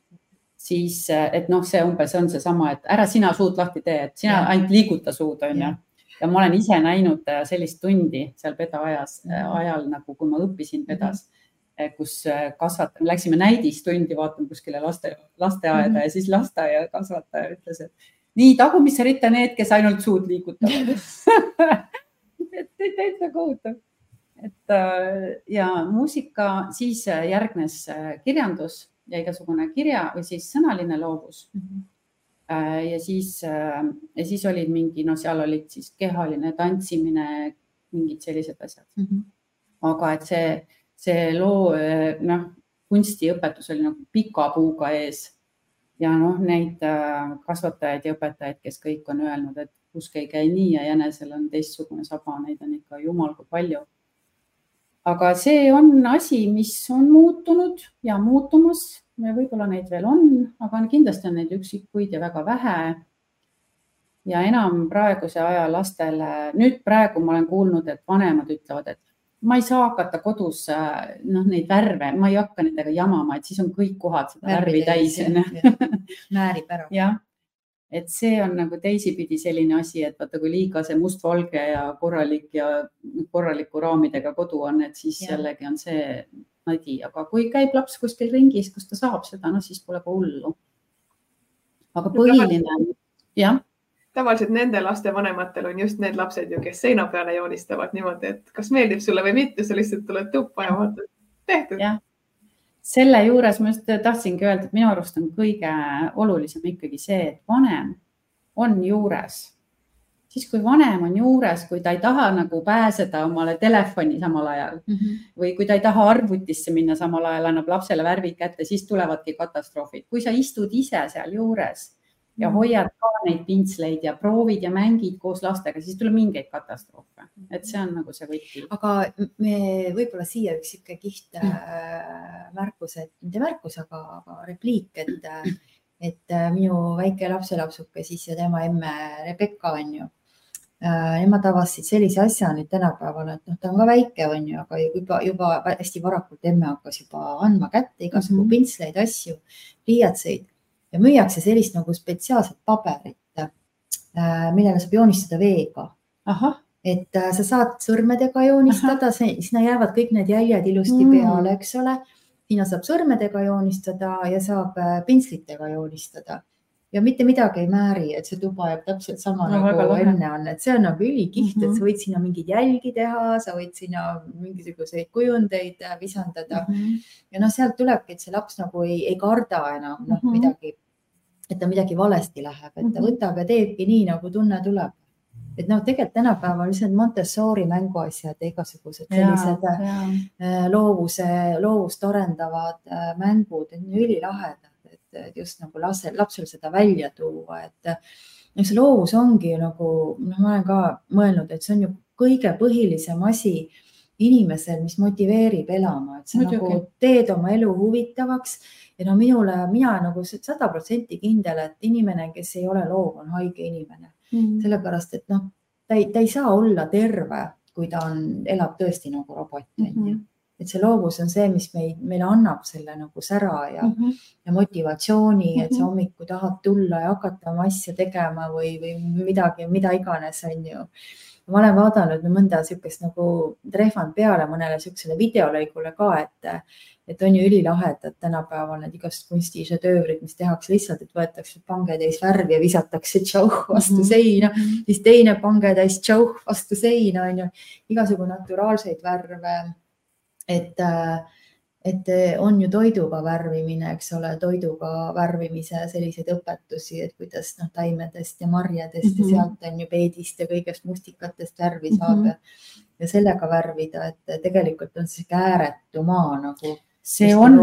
siis, et noh, see umbes on seesama, et ära sina suud lahti tee, et sina ja. ainult liiguta suud, onju. ja ma olen ise näinud äh, sellist tundi seal peda ajas, äh, ajal nagu, kui ma õppisin pedas mm, -hmm. kus kasvat-, läksime näidistundi vaatama kuskile laste, lasteaeda mm -hmm. ja siis lasteaia kasvataja ütles, et nii tagumisse ritta need, kes ainult suud liigutavad et täitsa kohutav. et äh, ja muusika, siis äh, järgnes äh, kirjandus ja igasugune kirja või siis sõnaline loovus mm. -hmm ja siis, ja siis olid mingi, no seal olid siis kehaline tantsimine, mingid sellised asjad mm. -hmm. aga et see, see loo, noh, kunstiõpetus oli nagu pika puuga ees ja noh, neid äh, kasvatajaid ja õpetajaid, kes kõik on öelnud, et kusk ei käi nii ja jänesel on teistsugune saba, neid on ikka jumal kui palju. aga see on asi, mis on muutunud ja muutumas, võib-olla neid veel on, aga kindlasti on neid üksikuid ja väga vähe. ja enam praeguse aja lastele, nüüd praegu ma olen kuulnud, et vanemad ütlevad, et ma ei saa hakata kodus äh, noh, neid värve, ma ei hakka nendega jamama, et siis on kõik kohad seda värvi täis. määrib ära. jah, et see on nagu teisipidi selline asi, et vaata, kui liiga see mustvalge ja korralik ja korraliku raamidega kodu on, et siis ja. jällegi on see nadi, aga kui käib laps kuskil ringis, kus ta saab seda, no siis pole ka hullu. aga põhiline, jah tavaliselt nende laste vanematel on just need lapsed ju, kes seina peale joonistavad niimoodi, et kas meeldib sulle või mitte, sa lihtsalt tuled tuppa ja vaatad, tehtud. selle juures ma just tahtsingi öelda, et minu arust on kõige olulisem ikkagi see, et vanem on juures siis kui vanem on juures, kui ta ei taha nagu pääseda omale telefoni samal ajal mm -hmm. või kui ta ei taha arvutisse minna samal ajal, annab lapsele värvid kätte, siis tulevadki katastroofid. kui sa istud ise sealjuures ja mhm. hoiad ka neid pintsleid ja proovid ja mängid koos lastega, siis tuleb mingeid katastroofe, et see on nagu see võti. aga me võib-olla siia üks sihuke kiht äh, märkus, et mitte märkus, aga, aga repliik, et äh, et äh, minu väike lapselapsuke siis ja tema emme Rebecca on ju äh,. Nemad avastasid sellise asja nüüd tänapäeval, et noh, ta on ka väike, on ju, aga juba, juba hästi varakult emme hakkas juba andma kätte igasugu mm -hmm. pintsleid, asju, pliiatseid ja müüakse sellist nagu spetsiaalset paberit, äh, millele saab joonistada veega. et äh, sa saad sõrmedega joonistada, sinna jäävad kõik need jäljed ilusti mm. peale, eks ole sinna saab sõrmedega joonistada ja saab äh, pintslitega joonistada ja mitte midagi ei määri, et see tuba jääb täpselt sama no, nagu enne on, et see on nagu ülikiht mm, -hmm. et sa mhm. võid sinna mingeid jälgi teha, sa võid sinna mingisuguseid kujundeid äh, visandada mm. -hmm. ja noh, sealt tulebki, et see laps nagu ei, ei karda enam noh mm -hmm. midagi, et ta midagi valesti läheb, et ta mhm. võtab ja teebki nii, nagu tunne tuleb et noh, tegelikult tänapäeval lihtsalt Montessori mänguasjad ja igasugused sellised ja, ja. Äh, loovuse, loovust arendavad äh, mängud, et ülilahedad, et just nagu lapsel, lapsel seda välja tuua, et see loovus ongi ju nagu, noh, ma olen ka mõelnud, et see on ju kõige põhilisem asi inimesel, mis motiveerib elama, et sa Muidugi. nagu teed oma elu huvitavaks ja no minule, mina nagu sada protsenti kindel, et inimene, kes ei ole loov, on haige inimene mm.. sellepärast et noh, ta ei, ta ei saa olla terve, kui ta on, elab tõesti nagu robot on mm -hmm. ju et see loovus on see, mis meid, meile annab selle nagu sära ja mm, -hmm. ja motivatsiooni et sa mhm. hommikul tahad tulla ja hakata oma asja tegema või, või midagi, mida iganes, on ju. ma olen vaadanud mõnda niisugust nagu trehvanud peale mõnele niisugusele videolõigule ka, et, et on ju ülilahedad tänapäeval need igasugused kunstišedöövrid, mis tehakse lihtsalt, et võetakse pangetäis värvi ja visatakse tšauh vastu mm -hmm. seina, siis teine pangetäis tšauh vastu seina on ju, igasugu naturaalseid värve. Et, et on ju toiduga värvimine, eks ole, toiduga värvimise selliseid õpetusi, et kuidas noh, taimedest ja marjadest mm -hmm. ja sealt on ju peedist ja kõigest mustikatest värvi saab mm -hmm. ja, sellega värvida, et tegelikult on see ääretu maa nagu see on,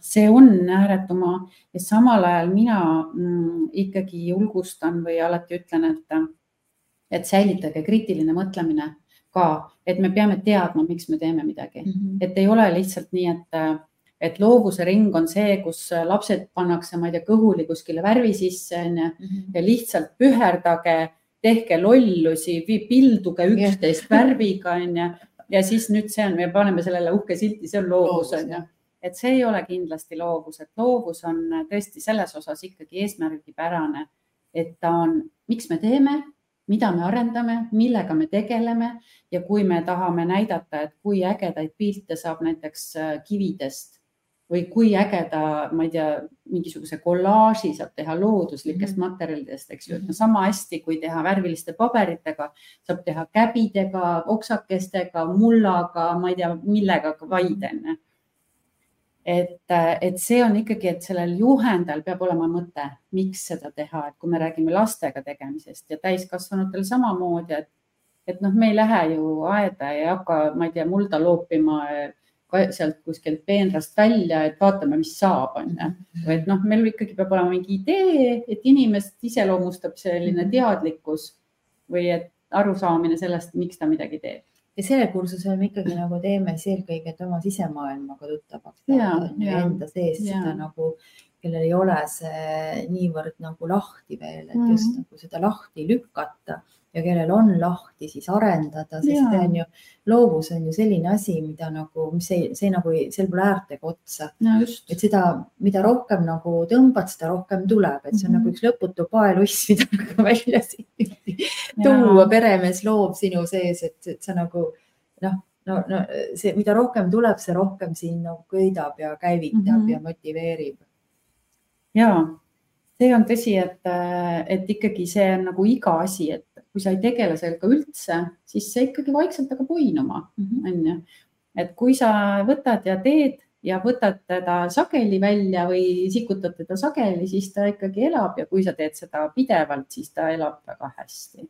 see on ääretumaa ja samal ajal mina mm, ikkagi julgustan või alati ütlen, et, et säilitage kriitiline mõtlemine ka, et me peame teadma, miks me teeme midagi mm, -hmm. et ei ole lihtsalt nii, et, et loovuse ring on see, kus lapsed pannakse, ma ei tea, kõhuli kuskile värvi sisse onju mhm. ja lihtsalt püherdage tehke lollusi, pilduge üksteist värviga onju ja siis nüüd see on, me paneme sellele uhke silti, see on loovus on ju. et see ei ole kindlasti loovus, et loovus on tõesti selles osas ikkagi eesmärgipärane, et ta on, miks me teeme, mida me arendame, millega me tegeleme ja kui me tahame näidata, et kui ägedaid pilte saab näiteks äh, kividest või kui ägeda, ma ei tea, mingisuguse kollaaži saab teha looduslikest mm -hmm. materjalidest, eks ju, et no sama hästi kui teha värviliste paberitega, saab teha käbidega, oksakestega, mullaga, ma ei tea, millega vaid onju. Et, et see on ikkagi, et sellel juhendajal peab olema mõte, miks seda teha, et kui me räägime lastega tegemisest ja täiskasvanutel samamoodi, et, et noh, me ei lähe ju aeda ja ei hakka, ma ei tea, mulda loopima sealt kuskilt peenrast välja, et vaatame, mis saab, on ju. et noh, meil ikkagi peab olema mingi idee, et inimest iseloomustab selline mhm. teadlikkus või et arusaamine sellest, miks ta midagi teeb. Ja sellel kursusel me ikkagi nagu teeme siis eelkõige, et oma sisemaailmaga tuttavaks saada, enda sees seda nagu, kellel ei ole see niivõrd nagu lahti veel, et mm. just nagu seda lahti lükata ja kellel on lahti, siis arendada, sest see on ju, loovus on ju selline asi, mida nagu, mis ei, see nagu, seal pole äärt ega otsa no,. et seda, mida rohkem nagu tõmbad, seda rohkem tuleb, et see on mm -hmm. nagu üks lõputu paeluss, mida nagu välja tuua, peremees loov sinu sees, et, et sa nagu noh, no, no see, mida rohkem tuleb, see rohkem sind nagu köidab ja käivitab mm -hmm. ja motiveerib. Ja see on tõsi, et, et ikkagi see on nagu iga asi, et kui sa ei tegele sellega üldse, siis see ikkagi vaikselt hakkab uinuma, mhm. on ju. et kui sa võtad ja teed ja võtad teda sageli välja või sikutad teda sageli, siis ta ikkagi elab ja kui sa teed seda pidevalt, siis ta elab väga hästi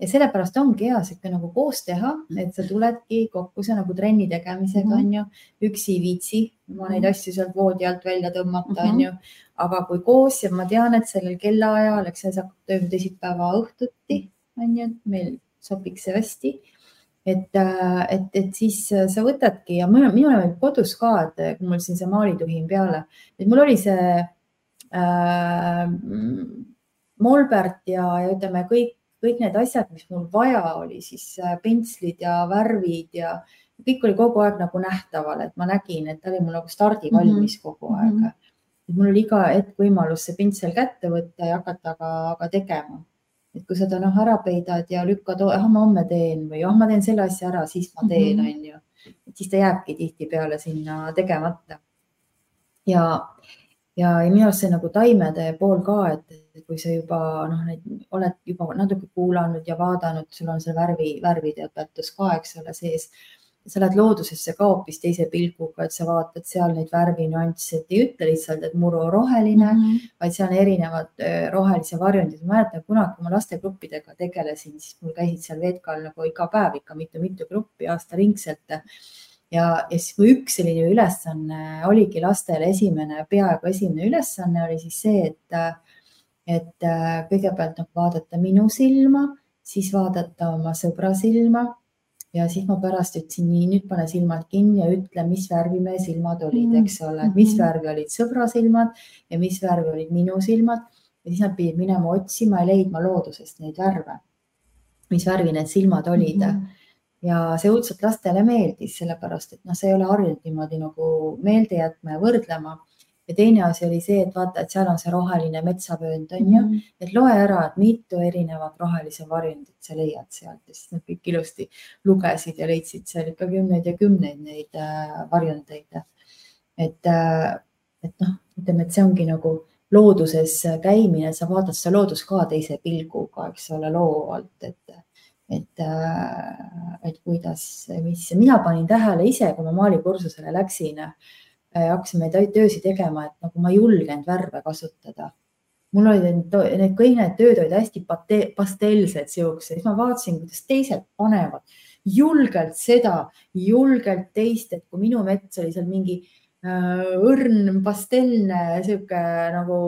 ja sellepärast ongi hea sihuke nagu koos teha, et sa tuledki kokku, see nagu trenni tegemisega mm -hmm. on ju, üksi ei viitsi ma neid asju sealt voodi alt välja tõmmata mm, -hmm. on ju. aga kui koos ja ma tean, et sellel kellaajal, eks see hakkab toimuma teisipäeva õhtuti, on ju, meil sobiks see hästi et, et, et siis sa võtadki ja minul, minul oli kodus ka, et kui mul siin see maalituhin peale, et mul oli see äh, molbert ja, ja ütleme kõik kõik need asjad, mis mul vaja oli, siis äh, pentslid ja värvid ja kõik oli kogu aeg nagu nähtaval, et ma nägin, et ta oli mul nagu stardivalmis mhm. mm -hmm. kogu aeg mm. -hmm. et mul oli iga hetk võimalus see pintsel kätte võtta ja hakata ka, ka tegema. et kui seda noh ära peidad ja lükkad, ah ma homme teen või ah ma teen selle asja ära, siis ma teen, mhm. on ju. et siis ta jääbki tihtipeale sinna tegemata. ja, ja, ja minu arust see nagu taimede pool ka, et kui sa juba noh, neid oled juba natuke kuulanud ja vaadanud, sul on see värvi, värvide õpetus ka, eks ole, sees. sa lähed loodusesse ka hoopis teise pilguga, et sa vaatad seal neid värvinüansse, et ei ütle lihtsalt, et muru roheline mm, -hmm. vaid seal on erinevad rohelise varjundid. ma mäletan kunagi, kui ma lastegruppidega tegelesin, siis mul käisid seal Vetkal nagu iga päev ikka mitu-mitu gruppi aastaringselt ja, ja siis, kui üks selline ülesanne oligi lastele esimene, peaaegu esimene ülesanne oli siis see, et et äh, kõigepealt noh, vaadata minu silma, siis vaadata oma sõbra silma ja siis ma pärast ütlesin nii, nüüd pane silmad kinni ja ütle, mis värvi meie silmad olid, eks ole, et mis mhm. värvi olid sõbra silmad ja mis värvi olid minu silmad. Ja siis nad pidid minema otsima ja leidma loodusest neid värve, mis värvi need silmad olid. Mm. -hmm ja see õudselt lastele meeldis, sellepärast et noh, sa ei ole harjunud niimoodi nagu meelde jätma ja võrdlema ja teine asi oli see, et vaata, et seal on see roheline metsavöönd on ju mm, -hmm. et loe ära, et mitu erinevat rohelise varjundit sa leiad sealt ja siis nad kõik ilusti lugesid ja leidsid seal ikka kümneid ja kümneid neid äh, varjundeid. et äh,, et noh, ütleme, et see ongi nagu looduses käimine, sa vaatad seda loodust ka teise pilguga, eks ole, loovalt, et et, äh, et kuidas, mis, mina panin tähele ise, kui ma maalikursusele läksin Äh, hakkasime töösid tegema, et nagu ma ei julgenud värve kasutada. mul olid need, need kõik need tööd olid hästi pastellsed siuksed, siis ma vaatasin, kuidas teised panevad julgelt seda, julgelt teist, et kui minu mets oli seal mingi äh, õrn pastellne sihuke nagu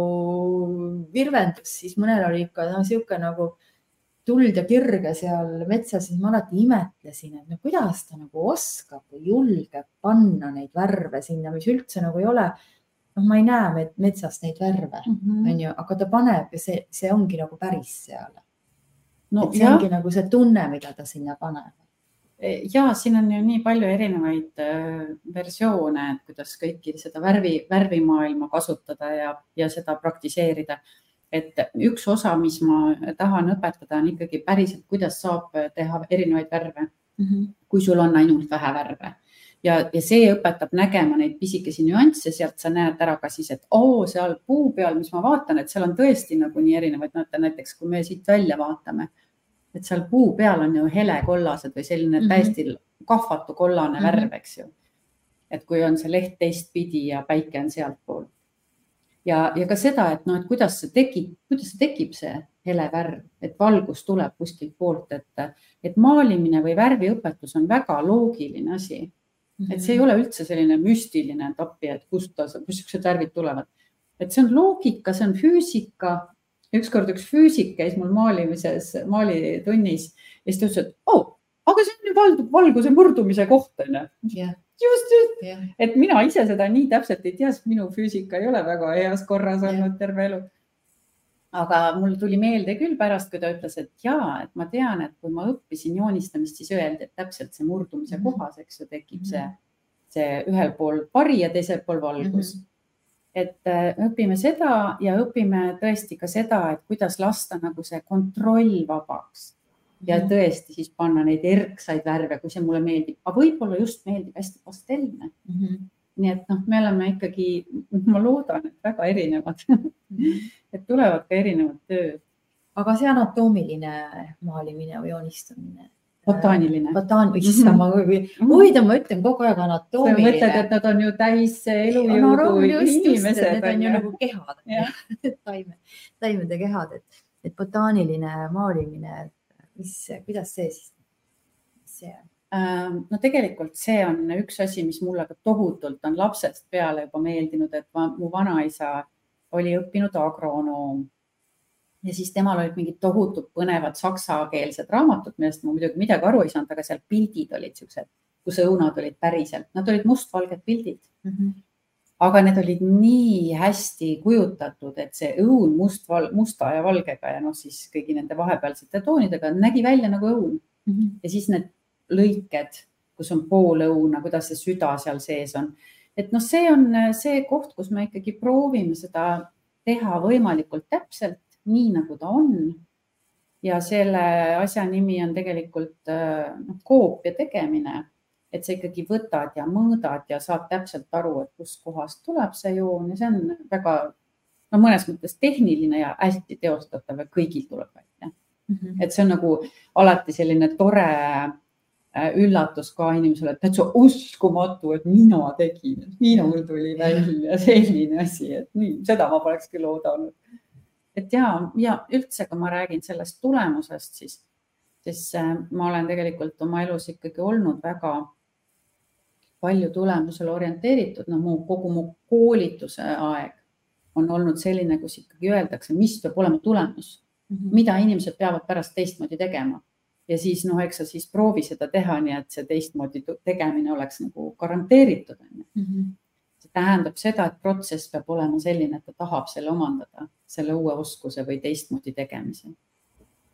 virvendus, siis mõnel oli ikka no, sihuke nagu äh, tuld ja kirge seal metsas, siis ma alati imetlesin, et no kuidas ta nagu oskab või julgeb panna neid värve sinna, mis üldse nagu ei ole. noh, ma ei näe metsas neid värve mm, -hmm. on ju, aga ta paneb ja see, see ongi nagu päris seal. no see jah. ongi nagu see tunne, mida ta sinna paneb ja siin on ju nii palju erinevaid äh, versioone, et kuidas kõiki seda värvi, värvimaailma kasutada ja, ja seda praktiseerida et üks osa, mis ma tahan õpetada, on ikkagi päriselt, kuidas saab teha erinevaid värve mm, -hmm. kui sul on ainult vähe värve ja, ja see õpetab nägema neid pisikesi nüansse, sealt sa näed ära ka siis, et oo, seal puu peal, mis ma vaatan, et seal on tõesti nagu nii erinevaid, näete näiteks, kui me siit välja vaatame, et seal puu peal on ju helekollased või selline mm -hmm. täiesti kahvatu kollane mm -hmm. värv, eks ju. et kui on see leht teistpidi ja päike on sealtpoolt ja, ja ka seda, et noh, et kuidas see tekib, kuidas see tekib, see hele värv, et valgus tuleb kuskilt poolt, et, et maalimine või värviõpetus on väga loogiline asi et see ei mhm. ole üldse selline müstiline, et appi, et kust, kust niisugused värvid tulevad. et see on loogika, see on füüsika. ükskord üks füüsik käis mul maalimises, maalitunnis ja siis ta ütles, et oh, aga see on ju valguse murdumise koht onju just, just yeah., et mina ise seda nii täpselt ei tea, sest minu füüsika ei ole väga heas korras olnud yeah. terve elu. aga mul tuli meelde küll pärast, kui ta ütles, et ja, et ma tean, et kui ma õppisin joonistamist, siis öeldi, et täpselt see murdumise mm -hmm. kohas, eks ju, tekib see, see ühel pool vari ja teisel pool valgus mm. -hmm et äh, õpime seda ja õpime tõesti ka seda, et kuidas lasta nagu see kontroll vabaks ja mhm. tõesti siis panna neid erksaid värve, kui see mulle meeldib, aga võib-olla just meeldib hästi pastellne mm. -hmm. nii et noh, me oleme ikkagi, ma loodan, et väga erinevad. -hmm. et tulevad ka erinevad tööd. aga see anatoomiline maalimine või joonistamine? botaaniline. botaan-, issand, ma huvitav, ma ütlen kogu aeg anatoomiline. sa mõtled, et nad on ju täis elujõudu no, inimesed. Need on ju nagu kehad taime, taimede kehad, et, et botaaniline maalimine mis, kuidas see siis, see? Ähm, no tegelikult see on üks asi, mis mulle ka tohutult on lapsest peale juba meeldinud, et ma, mu vanaisa oli õppinud agronoom ja siis temal olid mingid tohutult põnevad saksakeelsed raamatud, millest ma muidugi midagi aru ei saanud, aga seal pildid olid siuksed, kus õunad olid päriselt, nad olid mustvalged pildid mm. -hmm aga need olid nii hästi kujutatud, et see õun must, musta ja valgega ja noh, siis kõigi nende vahepealsete toonidega nägi välja nagu õun mm. -hmm. ja siis need lõiked, kus on pool õuna, kuidas see süda seal sees on. et noh, see on see koht, kus me ikkagi proovime seda teha võimalikult täpselt, nii nagu ta on. ja selle asja nimi on tegelikult noh, koopia tegemine et sa ikkagi võtad ja mõõdad ja saad täpselt aru, et kustkohast tuleb see joon ja see on väga no mõnes mõttes tehniline ja hästi teostatav ja kõigil tuleb välja mm. -hmm. et see on nagu alati selline tore äh, üllatus ka inimesele, et täitsa uskumatu, et mina tegin, minul tuli välja selline asi, et nii, seda ma poleks küll oodanud. et ja, ja üldse, kui ma räägin sellest tulemusest, siis, siis äh, ma olen tegelikult oma elus ikkagi olnud väga palju tulemusele orienteeritud, no mu kogu mu koolituse aeg on olnud selline, kus ikkagi öeldakse, mis peab olema tulemus mm, -hmm. mida inimesed peavad pärast teistmoodi tegema. ja siis noh, eks sa siis proovi seda teha nii, et see teistmoodi tegemine oleks nagu garanteeritud ju. Mhm. see tähendab seda, et protsess peab olema selline, et ta tahab selle omandada, selle uue oskuse või teistmoodi tegemise.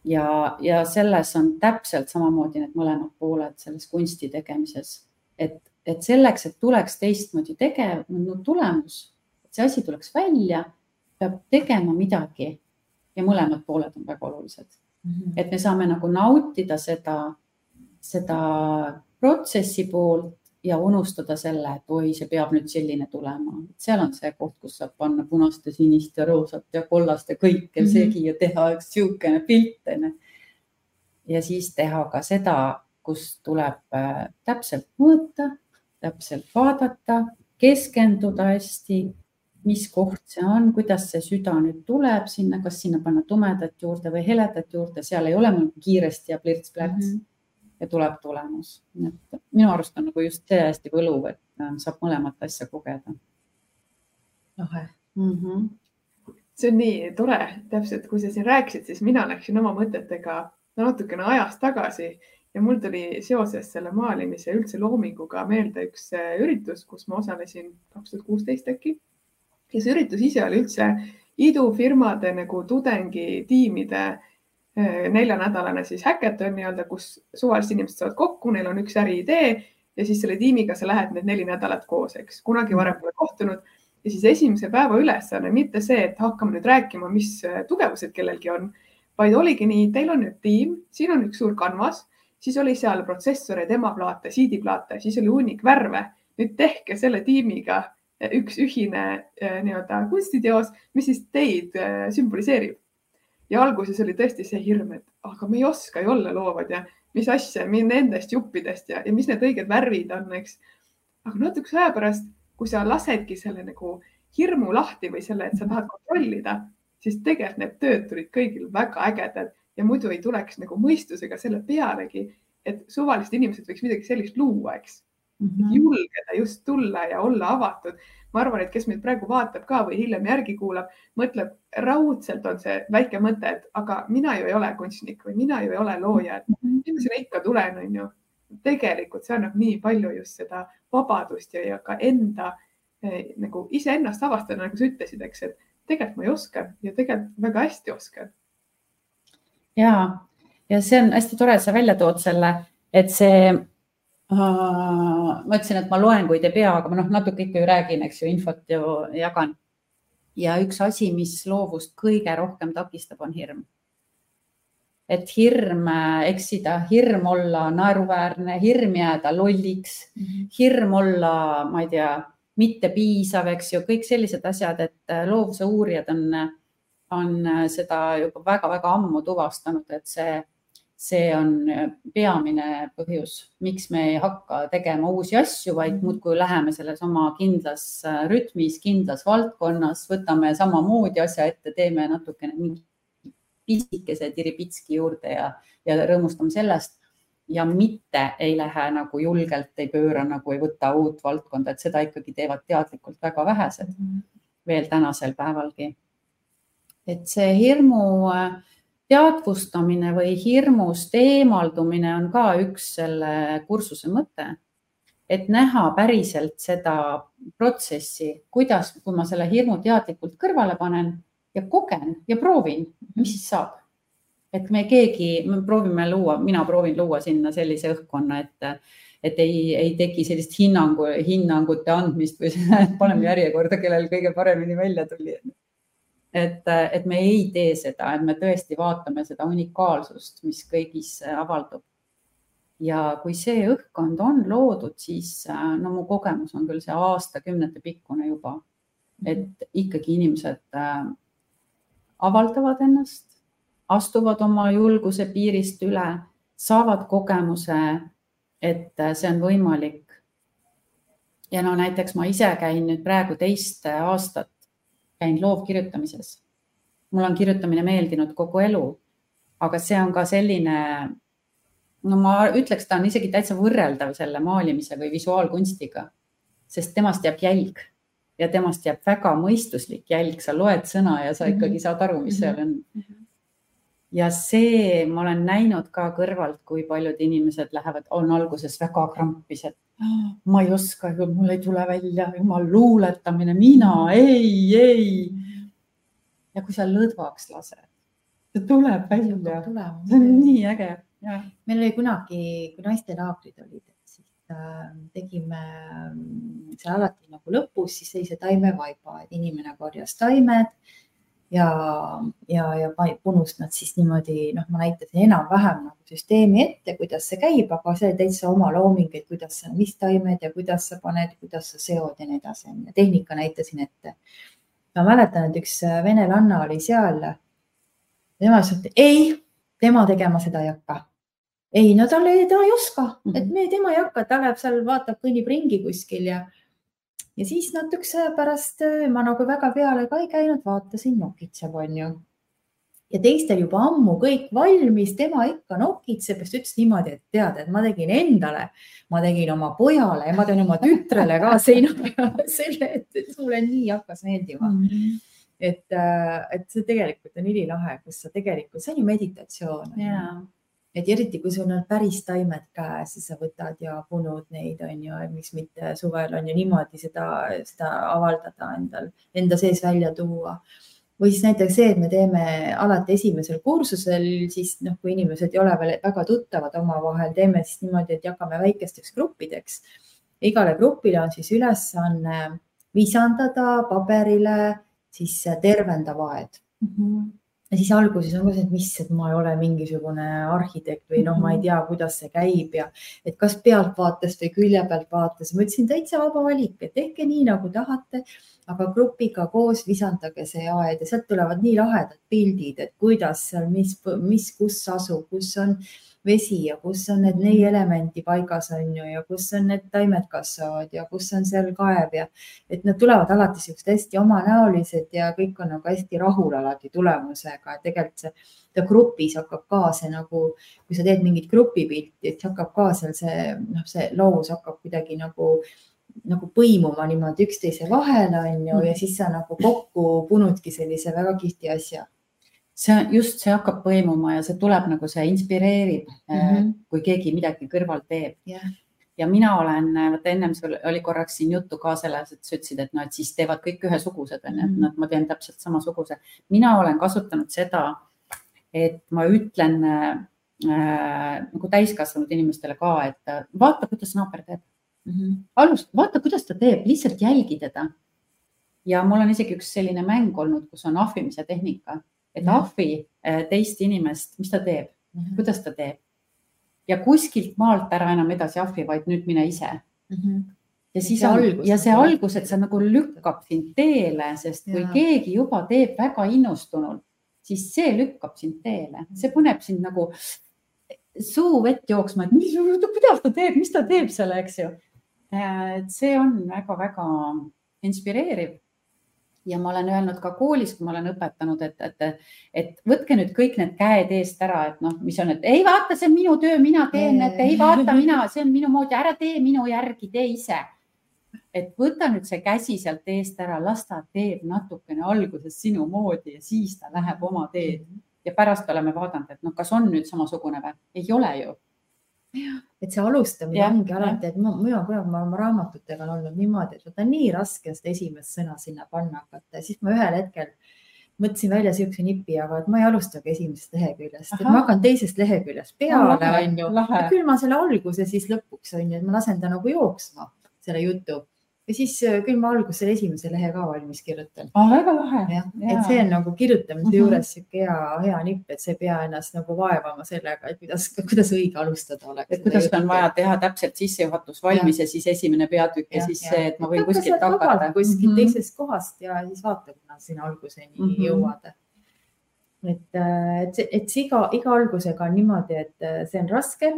ja, ja selles on täpselt samamoodi need mõlemad pooled selles kunsti tegemises, et et selleks, et tuleks teistmoodi tegev no, tulemus, et see asi tuleks välja, peab tegema midagi ja mõlemad pooled on väga olulised mm. -hmm. et me saame nagu nautida seda, seda protsessi poolt ja unustada selle, et oi, see peab nüüd selline tulema. seal on see koht, kus saab panna punast ja sinist ja roosat ja kollast ja kõike mm -hmm. segi ja teha üks niisugune pilt onju. ja siis teha ka seda, kus tuleb äh, täpselt mõõta täpselt vaadata, keskenduda hästi, mis koht see on, kuidas see süda nüüd tuleb sinna, kas sinna panna tumedat juurde või heledat juurde, seal ei ole mul kiiresti ja plirts-plärts mm -hmm. ja tuleb tulemus. et minu arust on nagu just see hästi võluv, et äh, saab mõlemat asja kogeda. lahe mm. -hmm see on nii tore, täpselt, kui sa siin rääkisid, siis mina läksin oma mõtetega natukene ajas tagasi ja mul tuli seoses selle maalimise üldse loominguga meelde üks äh, üritus, kus ma osalesin kaks tuhat kuusteist äkki. ja see üritus ise oli üldse idufirmade nagu tudengitiimide äh, neljanädalane siis häkaton nii-öelda, kus suvalised inimesed saavad kokku, neil on üks äriidee ja siis selle tiimiga sa lähed need neli nädalat koos, eks. kunagi varem pole kohtunud ja siis esimese päeva ülesanne, mitte see, et hakkame nüüd rääkima, mis äh, tugevused kellelgi on, vaid oligi nii, teil on nüüd tiim, siin on üks suur kanvas siis oli seal protsessoreid, emaplaate, CD-plaate, siis oli hunnik värve. nüüd tehke selle tiimiga üks ühine eh, nii-öelda kunstiteos, mis siis teid eh, sümboliseerib. ja alguses oli tõesti see hirm, et aga me ei oska ju olla loovad ja mis asja, nendest juppidest ja, ja mis need õiged värvid on, eks. aga natukese aja pärast, kui sa lasedki selle nagu hirmu lahti või selle, et sa tahad kontrollida, siis tegelikult need tööd tulid kõigil väga ägedad ja muidu ei tuleks nagu mõistusega selle pealegi, et suvalised inimesed võiks midagi sellist luua, eks mm. -hmm. julgeda just tulla ja olla avatud. ma arvan, et kes meid praegu vaatab ka või hiljem järgi kuulab, mõtleb raudselt on see väike mõte, et aga mina ju ei ole kunstnik või mina ju ei ole looja, et mhm. mis ma sinna ikka tulen, on ju. tegelikult see annab nii palju just seda vabadust ja, ja ka enda eh, nagu iseennast avastada, nagu sa ütlesid, eks, et tegelikult ma ei oska ja tegelikult väga hästi oskan ja, ja see on hästi tore, et sa välja tood selle, et see äh,, ma ütlesin, et ma loenguid ei pea, aga ma noh, natuke ikka ju räägin, eks ju, infot ju jagan. ja üks asi, mis loovust kõige rohkem takistab, on hirm. et hirm äh, eksida, hirm olla naeruväärne, hirm jääda lolliks mm, -hmm. hirm olla, ma ei tea, mitte piisav, eks ju, kõik sellised asjad, et äh, loovuse uurijad on on äh, seda juba väga-väga ammu tuvastanud, et see, see on äh, peamine põhjus, miks me ei hakka tegema uusi asju, vaid mhm. muudkui läheme selles oma kindlas äh, rütmis, kindlas valdkonnas, võtame samamoodi asja ette, teeme natukene mingi pisikese tiripitski juurde ja, ja rõõmustame sellest ja mitte ei lähe nagu julgelt, ei pööra nagu ei võta uut valdkonda, et seda ikkagi teevad teadlikult väga vähesed mm -hmm. veel tänasel päevalgi. Et see hirmu äh, teadvustamine või hirmust eemaldumine on ka üks selle kursuse mõte. et näha päriselt seda protsessi, kuidas, kui ma selle hirmu teadlikult kõrvale panen ja kogen ja proovin, mis siis saab et me keegi, me proovime luua, mina proovin luua sinna sellise õhkkonna, et, et ei, ei teki sellist hinnangu, hinnangute andmist või paneme järjekorda, kellel kõige paremini välja tuli. Et, et me ei tee seda, et me tõesti vaatame seda unikaalsust, mis kõigis avaldub. ja kui see õhkkond on loodud, siis no mu kogemus on küll see aastakümnete pikkune juba, et ikkagi inimesed avaldavad ennast astuvad oma julguse piirist üle, saavad kogemuse, et see on võimalik. ja no näiteks ma ise käin nüüd praegu teist aastat, käin loovkirjutamises. mul on kirjutamine meeldinud kogu elu, aga see on ka selline, no ma ütleks, ta on isegi täitsa võrreldav selle maalimise või visuaalkunstiga, sest temast jääb jälg ja temast jääb väga mõistuslik jälg, sa loed sõna ja sa ikkagi saad aru, mis seal on mm. -hmm ja see ma olen näinud ka kõrvalt, kui paljud inimesed lähevad, on alguses väga krampis, et ma ei oska, mul ei tule välja, jumal luuletamine, mina ei, ei. ja kui sa lõdvaks lased, see tuleb välja, see on nii äge. meil oli kunagi, kui naistelaagrid olid, siis äh, tegime äh, seal alati nagu lõpus siis sellise taimevaiba, et inimene korjas taimed ja, ja, ja punust nad siis niimoodi, noh, ma näitasin enam-vähem nagu süsteemi ette, kuidas see käib, aga see täitsa oma looming, et kuidas sa, mis taimed ja kuidas sa paned, kuidas sa seod ja nii edasi. tehnika näitasin ette. ma mäletan, et üks venelanna oli seal. tema ütles, et ei, tema tegema seda ei hakka. ei, no tal ei, ta ei oska, et mhm. me, tema ei hakka, ta läheb seal, vaatab, kõnnib ringi kuskil ja ja siis natukese aja pärast äh, ma nagu väga peale ka ei käinud, vaatasin, nokitseb, onju. ja teistel juba ammu kõik valmis, tema ikka nokitseb, siis ta ütles niimoodi, et tead, et ma tegin endale, ma tegin oma pojale ja ma teen oma tütrele ka seina peale selle, et mulle nii hakkas meeldima mm. -hmm et, äh, et see tegelikult on ülilahe, kus sa tegelikult, see on ju meditatsioon yeah et eriti, kui sul on päris taimed käes, siis sa võtad ja punud neid, on ju, miks mitte suvel on ju niimoodi seda, seda avaldada endal, enda sees välja tuua. või siis näiteks see, et me teeme alati esimesel kursusel, siis noh, kui inimesed ei ole veel väga tuttavad omavahel, teeme siis niimoodi, et jagame väikesteks gruppideks. igale grupile on siis ülesanne visandada paberile siis tervendav aed mm. -hmm ja siis alguses on ka see, et mis, et ma ei ole mingisugune arhitekt või noh, ma ei mhm. tea, kuidas see käib ja et kas pealtvaatest või külje pealt vaates. ma ütlesin täitsa vaba valik, et tehke nii nagu tahate, aga grupiga koos visandage see aed ja sealt tulevad nii lahedad pildid, et kuidas seal, mis, mis, kus asub, kus on vesi ja kus on need neli elementi paigas on ju ja kus on need taimed kasvavad ja kus on seal kaev ja et nad tulevad alati siuksed hästi omanäolised ja kõik on nagu hästi rahul alati tulemusega, et tegelikult see, ta grupis hakkab ka see nagu, kui sa teed mingit grupipilti, et hakkab ka seal see noh, see loos hakkab kuidagi nagu nagu põimuma niimoodi üksteise vahele on ju ja siis sa nagu kokku punudki sellise väga kihvti asja see just, see hakkab põimuma ja see tuleb nagu see inspireerib mm, -hmm. kui keegi midagi kõrval teeb yeah. ja mina olen, vaata ennem sul oli korraks siin juttu ka selles, et sa ütlesid, et noh, et siis teevad kõik ühesugused onju, et mhm. noh, ma teen täpselt samasuguse. mina olen kasutanud seda, et ma ütlen äh, nagu täiskasvanud inimestele ka, et vaata, kuidas naaber teeb mm. -hmm. alust, vaata, kuidas ta teeb, lihtsalt jälgi teda. ja mul on isegi üks selline mäng olnud, kus on ahvimise tehnika et ahvi äh, teist inimest, mis ta teeb mm, -hmm. kuidas ta teeb. ja kuskilt maalt ära enam edasi ahvi, vaid nüüd mine ise mm. -hmm ja siis on algus, ja see algus, et see nagu lükkab sind teele, sest kui ja. keegi juba teeb väga innustunult, siis see lükkab sind teele, see paneb sind nagu suu vett jooksma, et mis, kuidas ta teeb, mis ta teeb seal, eks ju. Äh, et see on väga-väga inspireeriv ja ma olen öelnud ka koolis, kui ma olen õpetanud, et, et, et võtke nüüd kõik need käed eest ära, et noh, mis on, et ei vaata, see on minu töö, mina teen, et ei vaata mina, see on minu moodi, ära tee minu järgi, tee ise. et võta nüüd see käsi sealt eest ära, las ta teeb natukene alguses sinu moodi ja siis ta läheb oma teed ja pärast oleme vaadanud, et noh, kas on nüüd samasugune või? ei ole ju et see alustamine ja, ongi alati, et mina kunagi ma oma raamatutega on olnud niimoodi, et võta nii raske seda esimest sõna sinna panna hakata. Ja siis ma ühel hetkel mõtlesin välja siukse nipi, aga et ma ei alustagi esimesest leheküljest, et ma hakkan teisest leheküljest peale, onju. küll ma selle alguse siis lõpuks onju, et ma lasen ta nagu jooksma, selle jutu ja siis äh, küll ma alguses esimese lehe ka valmis kirjutan oh,. väga lahe. et see on nagu kirjutamise mm -hmm. juures sihuke hea, hea nipp, et sa ei pea ennast nagu vaevama sellega, et kuidas, kuidas õige alustada oleks. et kuidas on vaja teha täpselt sissejuhatus valmis ja, ja siis esimene peatükk ja, ja siis see, et ma võin kuskilt hakata. kuskilt mm -hmm. teisest kohast ja siis vaata, kuna sinna alguseni mm -hmm. jõuad et, äh, et, et iga, iga algusega on niimoodi, et äh, see on raske,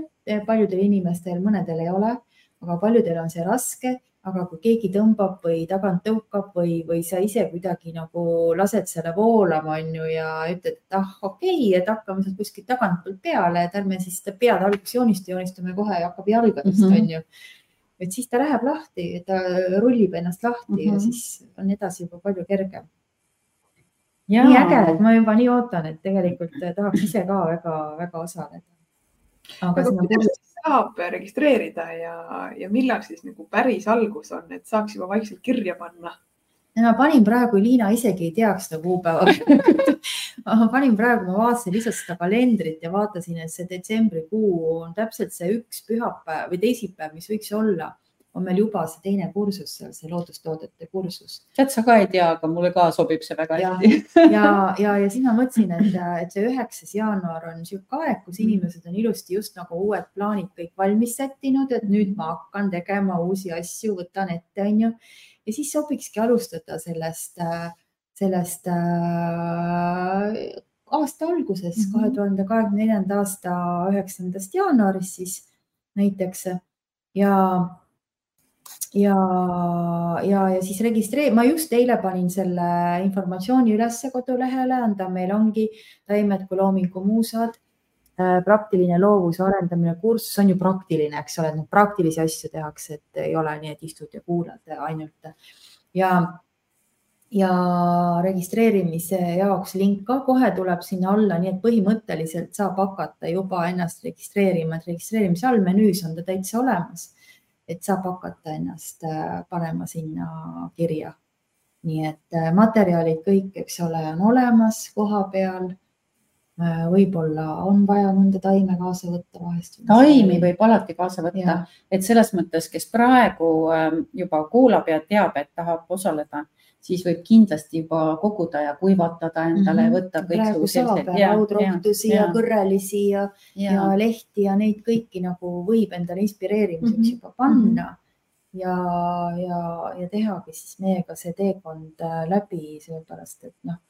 paljudel inimestel, mõnedel ei ole, aga paljudel on see raske aga kui keegi tõmbab või tagant tõukab või, või sa ise kuidagi nagu lased selle voolama, on ju, ja ütled, et ah, okei okay,, et hakkame sealt kuskilt tagantpoolt peale, et ärme siis seda pead alguses joonista, joonistame kohe ja hakkab jalgadest mm, -hmm. on ju. et siis ta läheb lahti, ta rullib ennast lahti mm -hmm. ja mhm. siis on edasi juba palju kergem. nii äge, et ma juba nii ootan, et tegelikult tahaks ise ka väga-väga osaleda. aga, aga kuidas saab registreerida ja, ja millal siis nagu päris algus on, et saaks juba vaikselt kirja panna? ma panin praegu, Liina isegi ei teaks seda kuupäeva ma panin praegu, ma vaatasin lihtsalt seda kalendrit ja vaatasin, et see detsembrikuu on täpselt see üks pühapäev või teisipäev, mis võiks olla on meil juba see teine kursus seal, see loodustoodete kursus. tead, sa ka ei tea, aga mulle ka sobib see väga hästi. ja, ja, ja, ja siis ma mõtlesin, et, et see üheksas jaanuar on niisugune aeg, kus inimesed on ilusti just nagu uued plaanid kõik valmis sättinud, et nüüd ma hakkan tegema uusi asju, võtan ette, onju. ja siis sobikski alustada sellest, sellest äh, aasta alguses mm, kahe tuhande kahekümne neljanda aasta üheksandast jaanuarist siis näiteks ja ja, ja, ja siis registreeri-, ma just eile panin selle informatsiooni ülesse kodulehele, anda meil ongi taimed kui loomingumuusad, äh, praktiline loovuse arendamine kursus on ju praktiline, eks ole, noh, praktilisi asju tehakse, et ei ole nii, et istud ja kuulad ainult. Ja ja registreerimise jaoks link ka kohe tuleb sinna alla, nii et põhimõtteliselt saab hakata juba ennast registreerima, et registreerimise all menüüs on ta täitsa olemas et saab hakata ennast äh, panema sinna kirja. nii et äh, materjalid kõik, eks ole, on olemas koha peal. Äh, võib-olla on vaja mõnda taime kaasa võtta vahest. taimi võib alati kaasa võtta, et selles mõttes, kes praegu ähm, juba kuulab ja teab, et tahab osaleda siis võib kindlasti juba koguda ja kuivatada endale mm, -hmm. võtta kõik sellised. raudrohtusi ja, ja kõrrelisi ja, ja., ja lehti ja neid kõiki nagu võib endale inspireerimiseks mm -hmm. juba panna mm. -hmm. ja, ja, ja tehagi siis meiega see teekond äh, läbi, sellepärast et noh,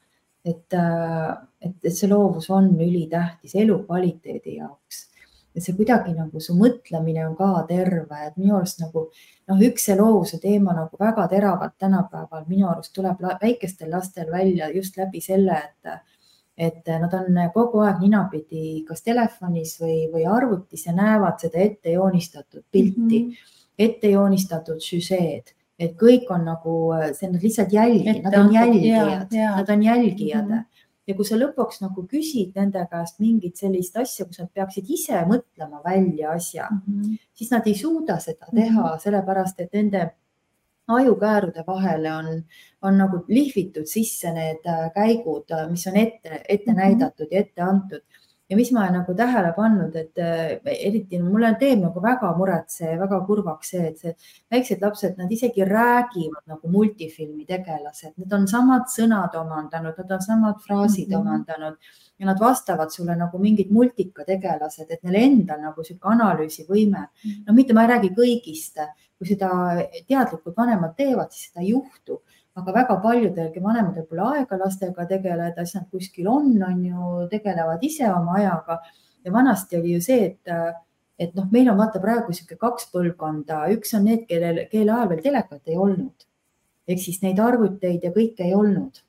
et, äh, et, et see loovus on ülitähtis elukvaliteedi jaoks et see kuidagi nagu su mõtlemine on ka terve, et minu arust nagu noh, üks see loovuse teema nagu väga teravalt tänapäeval minu arust tuleb väikestel lastel välja just läbi selle, et et nad on kogu aeg ninapidi kas telefonis või, või arvutis ja näevad seda ette joonistatud pilti mm, -hmm. ette joonistatud süžeed et kõik on nagu, see on lihtsalt jälgi, nad on jälgijad, nad on jälgijad mm. -hmm ja kui sa lõpuks nagu küsid nende käest mingit sellist asja, kus nad peaksid ise mõtlema välja asja mm, -hmm. siis nad ei suuda seda teha mm, -hmm. sellepärast et nende ajukäärude vahele on, on nagu lihvitud sisse need äh, käigud, äh, mis on ette, ette mm -hmm. näidatud ja ette antud ja mis ma olen nagu tähele pannud, et äh, eriti mulle teeb nagu väga muret see, väga kurvaks see, et see väiksed lapsed, nad isegi räägivad nagu multifilmi tegelased, need on samad sõnad omandanud, nad on samad fraasid mm -hmm. omandanud ja nad vastavad sulle nagu mingid multikategelased, et neil endal nagu sihuke analüüsivõime. Mhm. no mitte ma ei räägi kõigist, kui seda teadlikult vanemad teevad, siis seda ei juhtu aga väga paljudelgi vanematel pole aega lastega tegeleda, siis nad kuskil on, on ju, tegelevad ise oma ajaga. ja vanasti oli ju see, et, et noh, meil on vaata praegu sihuke kaks põlvkonda, üks on need, kellel, kelle ajal veel telekat ei olnud ehk siis neid arvuteid ja kõike ei olnud.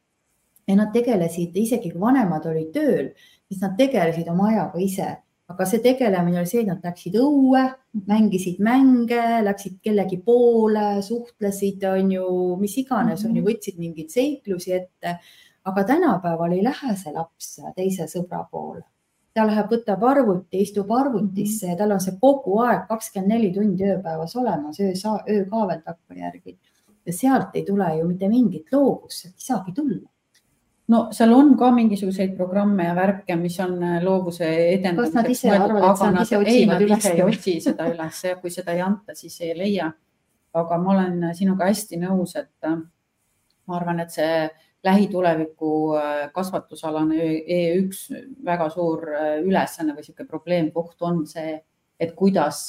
ja nad tegelesid, isegi kui vanemad olid tööl, siis nad tegelesid oma ajaga ise aga see tegelemine oli see, nad läksid õue, mängisid mänge, läksid kellegi poole, suhtlesid, on ju, mis iganes, on ju, mhm. võtsid mingeid seiklusi ette. aga tänapäeval ei lähe see laps teise sõbra poole. ta läheb, võtab arvuti, istub arvutisse ja tal on see kogu aeg kakskümmend neli tundi ööpäevas olemas, öö, öö ka veel takkajärgi. ja sealt ei tule ju mitte mingit loovust, ei saagi tulla no seal on ka mingisuguseid programme ja värke, mis on äh, loovuse edendamiseks. kas nad ise arvavad, et nad ise otsivad üles? ei otsi seda üles ja kui seda ei anta, siis ei leia. aga ma olen sinuga hästi nõus, et äh, ma arvan, et see lähituleviku äh, kasvatusalane E1 väga suur ülesanne või niisugune probleemkoht on see, et kuidas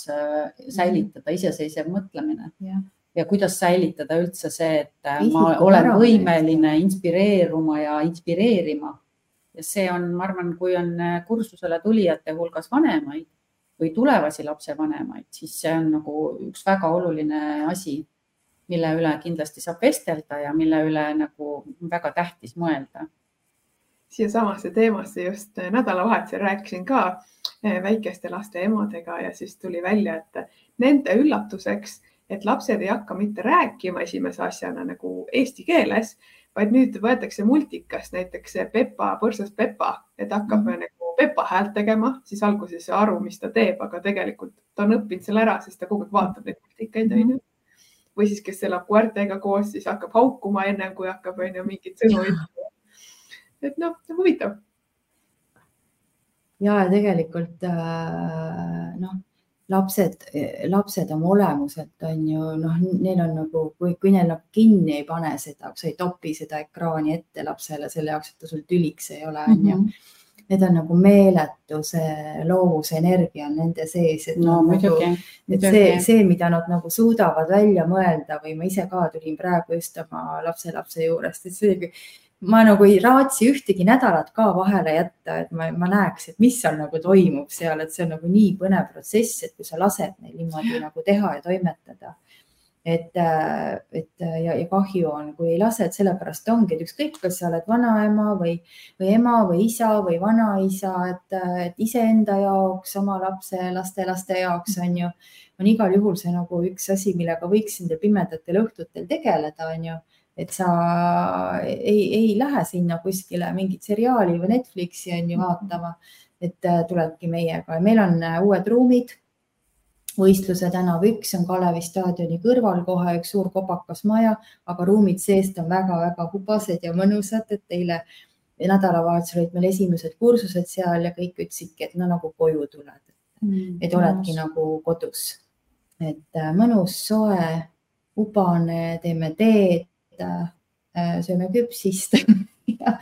säilitada iseseisev mõtlemine yeah ja kuidas säilitada üldse see, et äh, ma olen võimeline inspireeruma ja inspireerima. ja see on, ma arvan, kui on äh, kursusele tulijate hulgas vanemaid või tulevasi lapsevanemaid, siis see on nagu üks väga oluline asi, mille üle kindlasti saab vestelda ja mille üle nagu väga tähtis mõelda. siiasamasse teemasse just äh, nädalavahetusel rääkisin ka väikeste laste emadega ja siis tuli välja, et nende üllatuseks et lapsed ei hakka mitte rääkima esimese asjana nagu eesti keeles, vaid nüüd võetakse multikast näiteks Pepa, põrsas Pepa, et hakkab mm -hmm. nagu Pepa häält tegema, siis alguses ei saa aru, mis ta teeb, aga tegelikult ta on õppinud selle ära, sest ta kogu aeg vaatab neid multikaid, onju. või siis, kes elab koertega koos, siis hakkab haukuma ennem kui hakkab, onju, mingeid sõnu ütlema. et noh, huvitav. ja tegelikult äh, noh lapsed, lapsed oma olemuselt on ju noh, neil on nagu, kui, kui neil nagu kinni ei pane seda, sa ei topi seda ekraani ette lapsele selle jaoks, et ta sul tüliks ei ole, on ju. Mhm. Need on nagu meeletu see loovuse energia on nende sees, et no, nagu, muidugi, et see, see, mida nad nagu suudavad välja mõelda või ma ise ka tulin praegu just oma lapselapse juurest, et see ma nagu ei raatsi ühtegi nädalat ka vahele jätta, et ma, ma näeks, et mis seal nagu toimub seal, et see on nagu nii põnev protsess, et kui sa lased neil niimoodi nagu teha ja toimetada. et, et ja, ja kahju on, kui ei lase, et sellepärast ongi, et ükskõik, kas sa oled vanaema või, või ema või isa või vanaisa, et, et iseenda jaoks, oma lapse, laste, laste jaoks on ju, on igal juhul see nagu üks asi, millega võiks nendel pimedatel õhtutel tegeleda, on ju et sa ei, ei lähe sinna kuskile mingit seriaali või Netflixi on ju vaatama, et äh, tuledki meiega ja meil on äh, uued ruumid. võistluse tänav üks on Kalevi staadioni kõrval kohe üks suur kopakas maja, aga ruumid seest on väga-väga hubased ja mõnusad, et eile nädalavahetusel olid meil esimesed kursused seal ja kõik ütlesidki, et no nagu koju tuled mm,, et oledki mm. nagu kodus. et äh, mõnus, soe, hubane, teeme teed, sööme küpsist ja,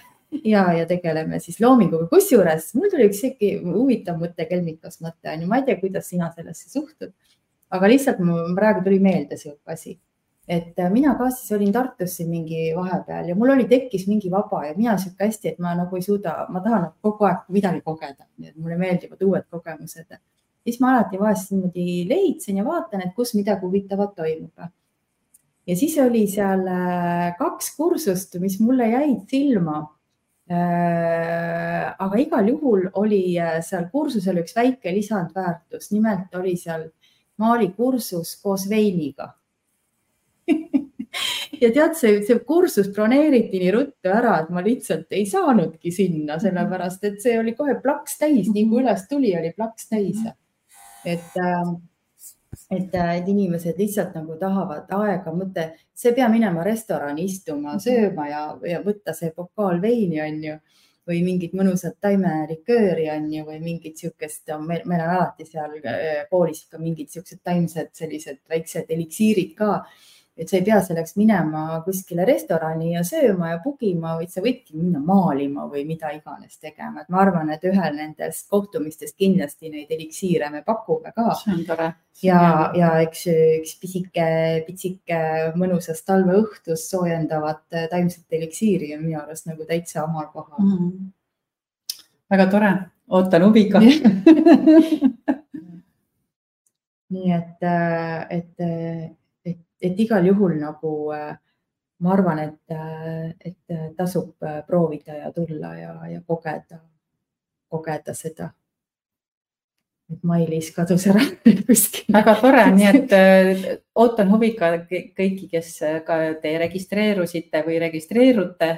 ja, ja tegeleme siis loominguga. kusjuures mul tuli üks sihuke huvitav mõte, kelmikas mõte on ju, ma ei tea, kuidas sina sellesse suhtud, aga lihtsalt mul praegu tuli meelde sihuke asi et äh, mina ka siis olin Tartus siin mingi vahepeal ja mul oli, tekkis mingi vaba ja mina sihuke hästi, et ma nagu ei suuda, ma tahan nagu kogu aeg midagi kogeda, nii et mulle meeldivad uued kogemused. siis ma alati vahest niimoodi lehitsen ja vaatan, et kus midagi huvitavat toimub ja siis oli seal äh, kaks kursust, mis mulle jäid silma. Äh, aga igal juhul oli äh, seal kursusel üks väike lisandväärtus, nimelt oli seal maalikursus koos veiniga. Ja tead, see, see kursus broneeriti nii ruttu ära, et ma lihtsalt ei saanudki sinna, sellepärast et see oli kohe plaks täis, nii kui üles tuli, oli plaks täis. et äh, et, äh, et inimesed lihtsalt nagu tahavad aega, mõte, sa ei pea minema restorani istuma, mhm. sööma ja, ja võtta see pokaal veini, on ju, või mingit mõnusat taimelikööri on ju, või mingit sihukest, meil, meil on alati seal äh, koolis ka mingid siuksed taimsed sellised väiksed eliksiirid ka et sa ei pea selleks minema kuskile restorani ja sööma ja pugima, vaid sa võidki minna maalima või mida iganes tegema, et ma arvan, et ühel nendest kohtumistest kindlasti neid eliksiire me pakume ka. see on tore. ja, ja eks üks pisike, pitsike mõnusas talveõhtus soojendavat taimset eliksiiri on minu arust nagu täitsa omal kohal mm. -hmm. väga tore, ootan huviga nii et, et et igal juhul nagu äh, ma arvan, et, et tasub proovida ja tulla ja, ja kogeda, kogeda seda et Mailis kadus ära kuskil. väga tore, nii et äh, ootan huviga kõiki, kes ka te registreerusite või registreerute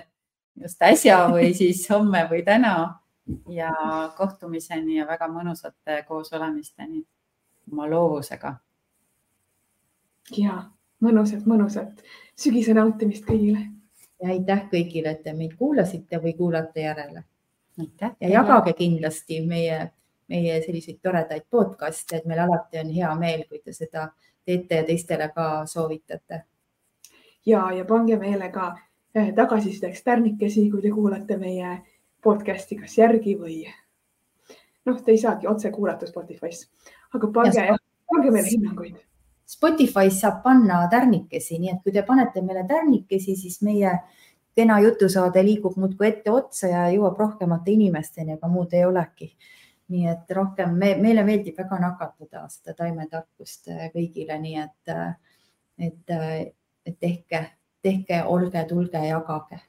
just äsja või siis homme või täna ja kohtumiseni ja väga mõnusate koosolemisteni oma loovusega. ja mõnusat, mõnusat sügise nautimist kõigile. ja aitäh kõigile, et te meid kuulasite või kuulate järele. aitäh. ja jagage kindlasti meie meie selliseid toredaid podcast'e, et meil alati on hea meel, kui te seda teete ja teistele ka soovitate. ja, ja pange meelega eh, tagasisideks tärnikesi, kui te kuulate meie podcast'i kas järgi või noh, te ei saagi otse kuulata Spotify's, aga pange, pange meile hinnanguid. Spotify's saab panna tärnikesi, nii et kui te panete meile tärnikesi, siis meie kena jutusaade liigub muudkui ette otsa ja jõuab rohkemate inimesteni, aga muud ei olegi. Nii et rohkem me, meile meeldib väga nakatada seda taimetarkust äh, kõigile, nii et, äh, et, äh, et tehke, tehke, olge, tulge, jagage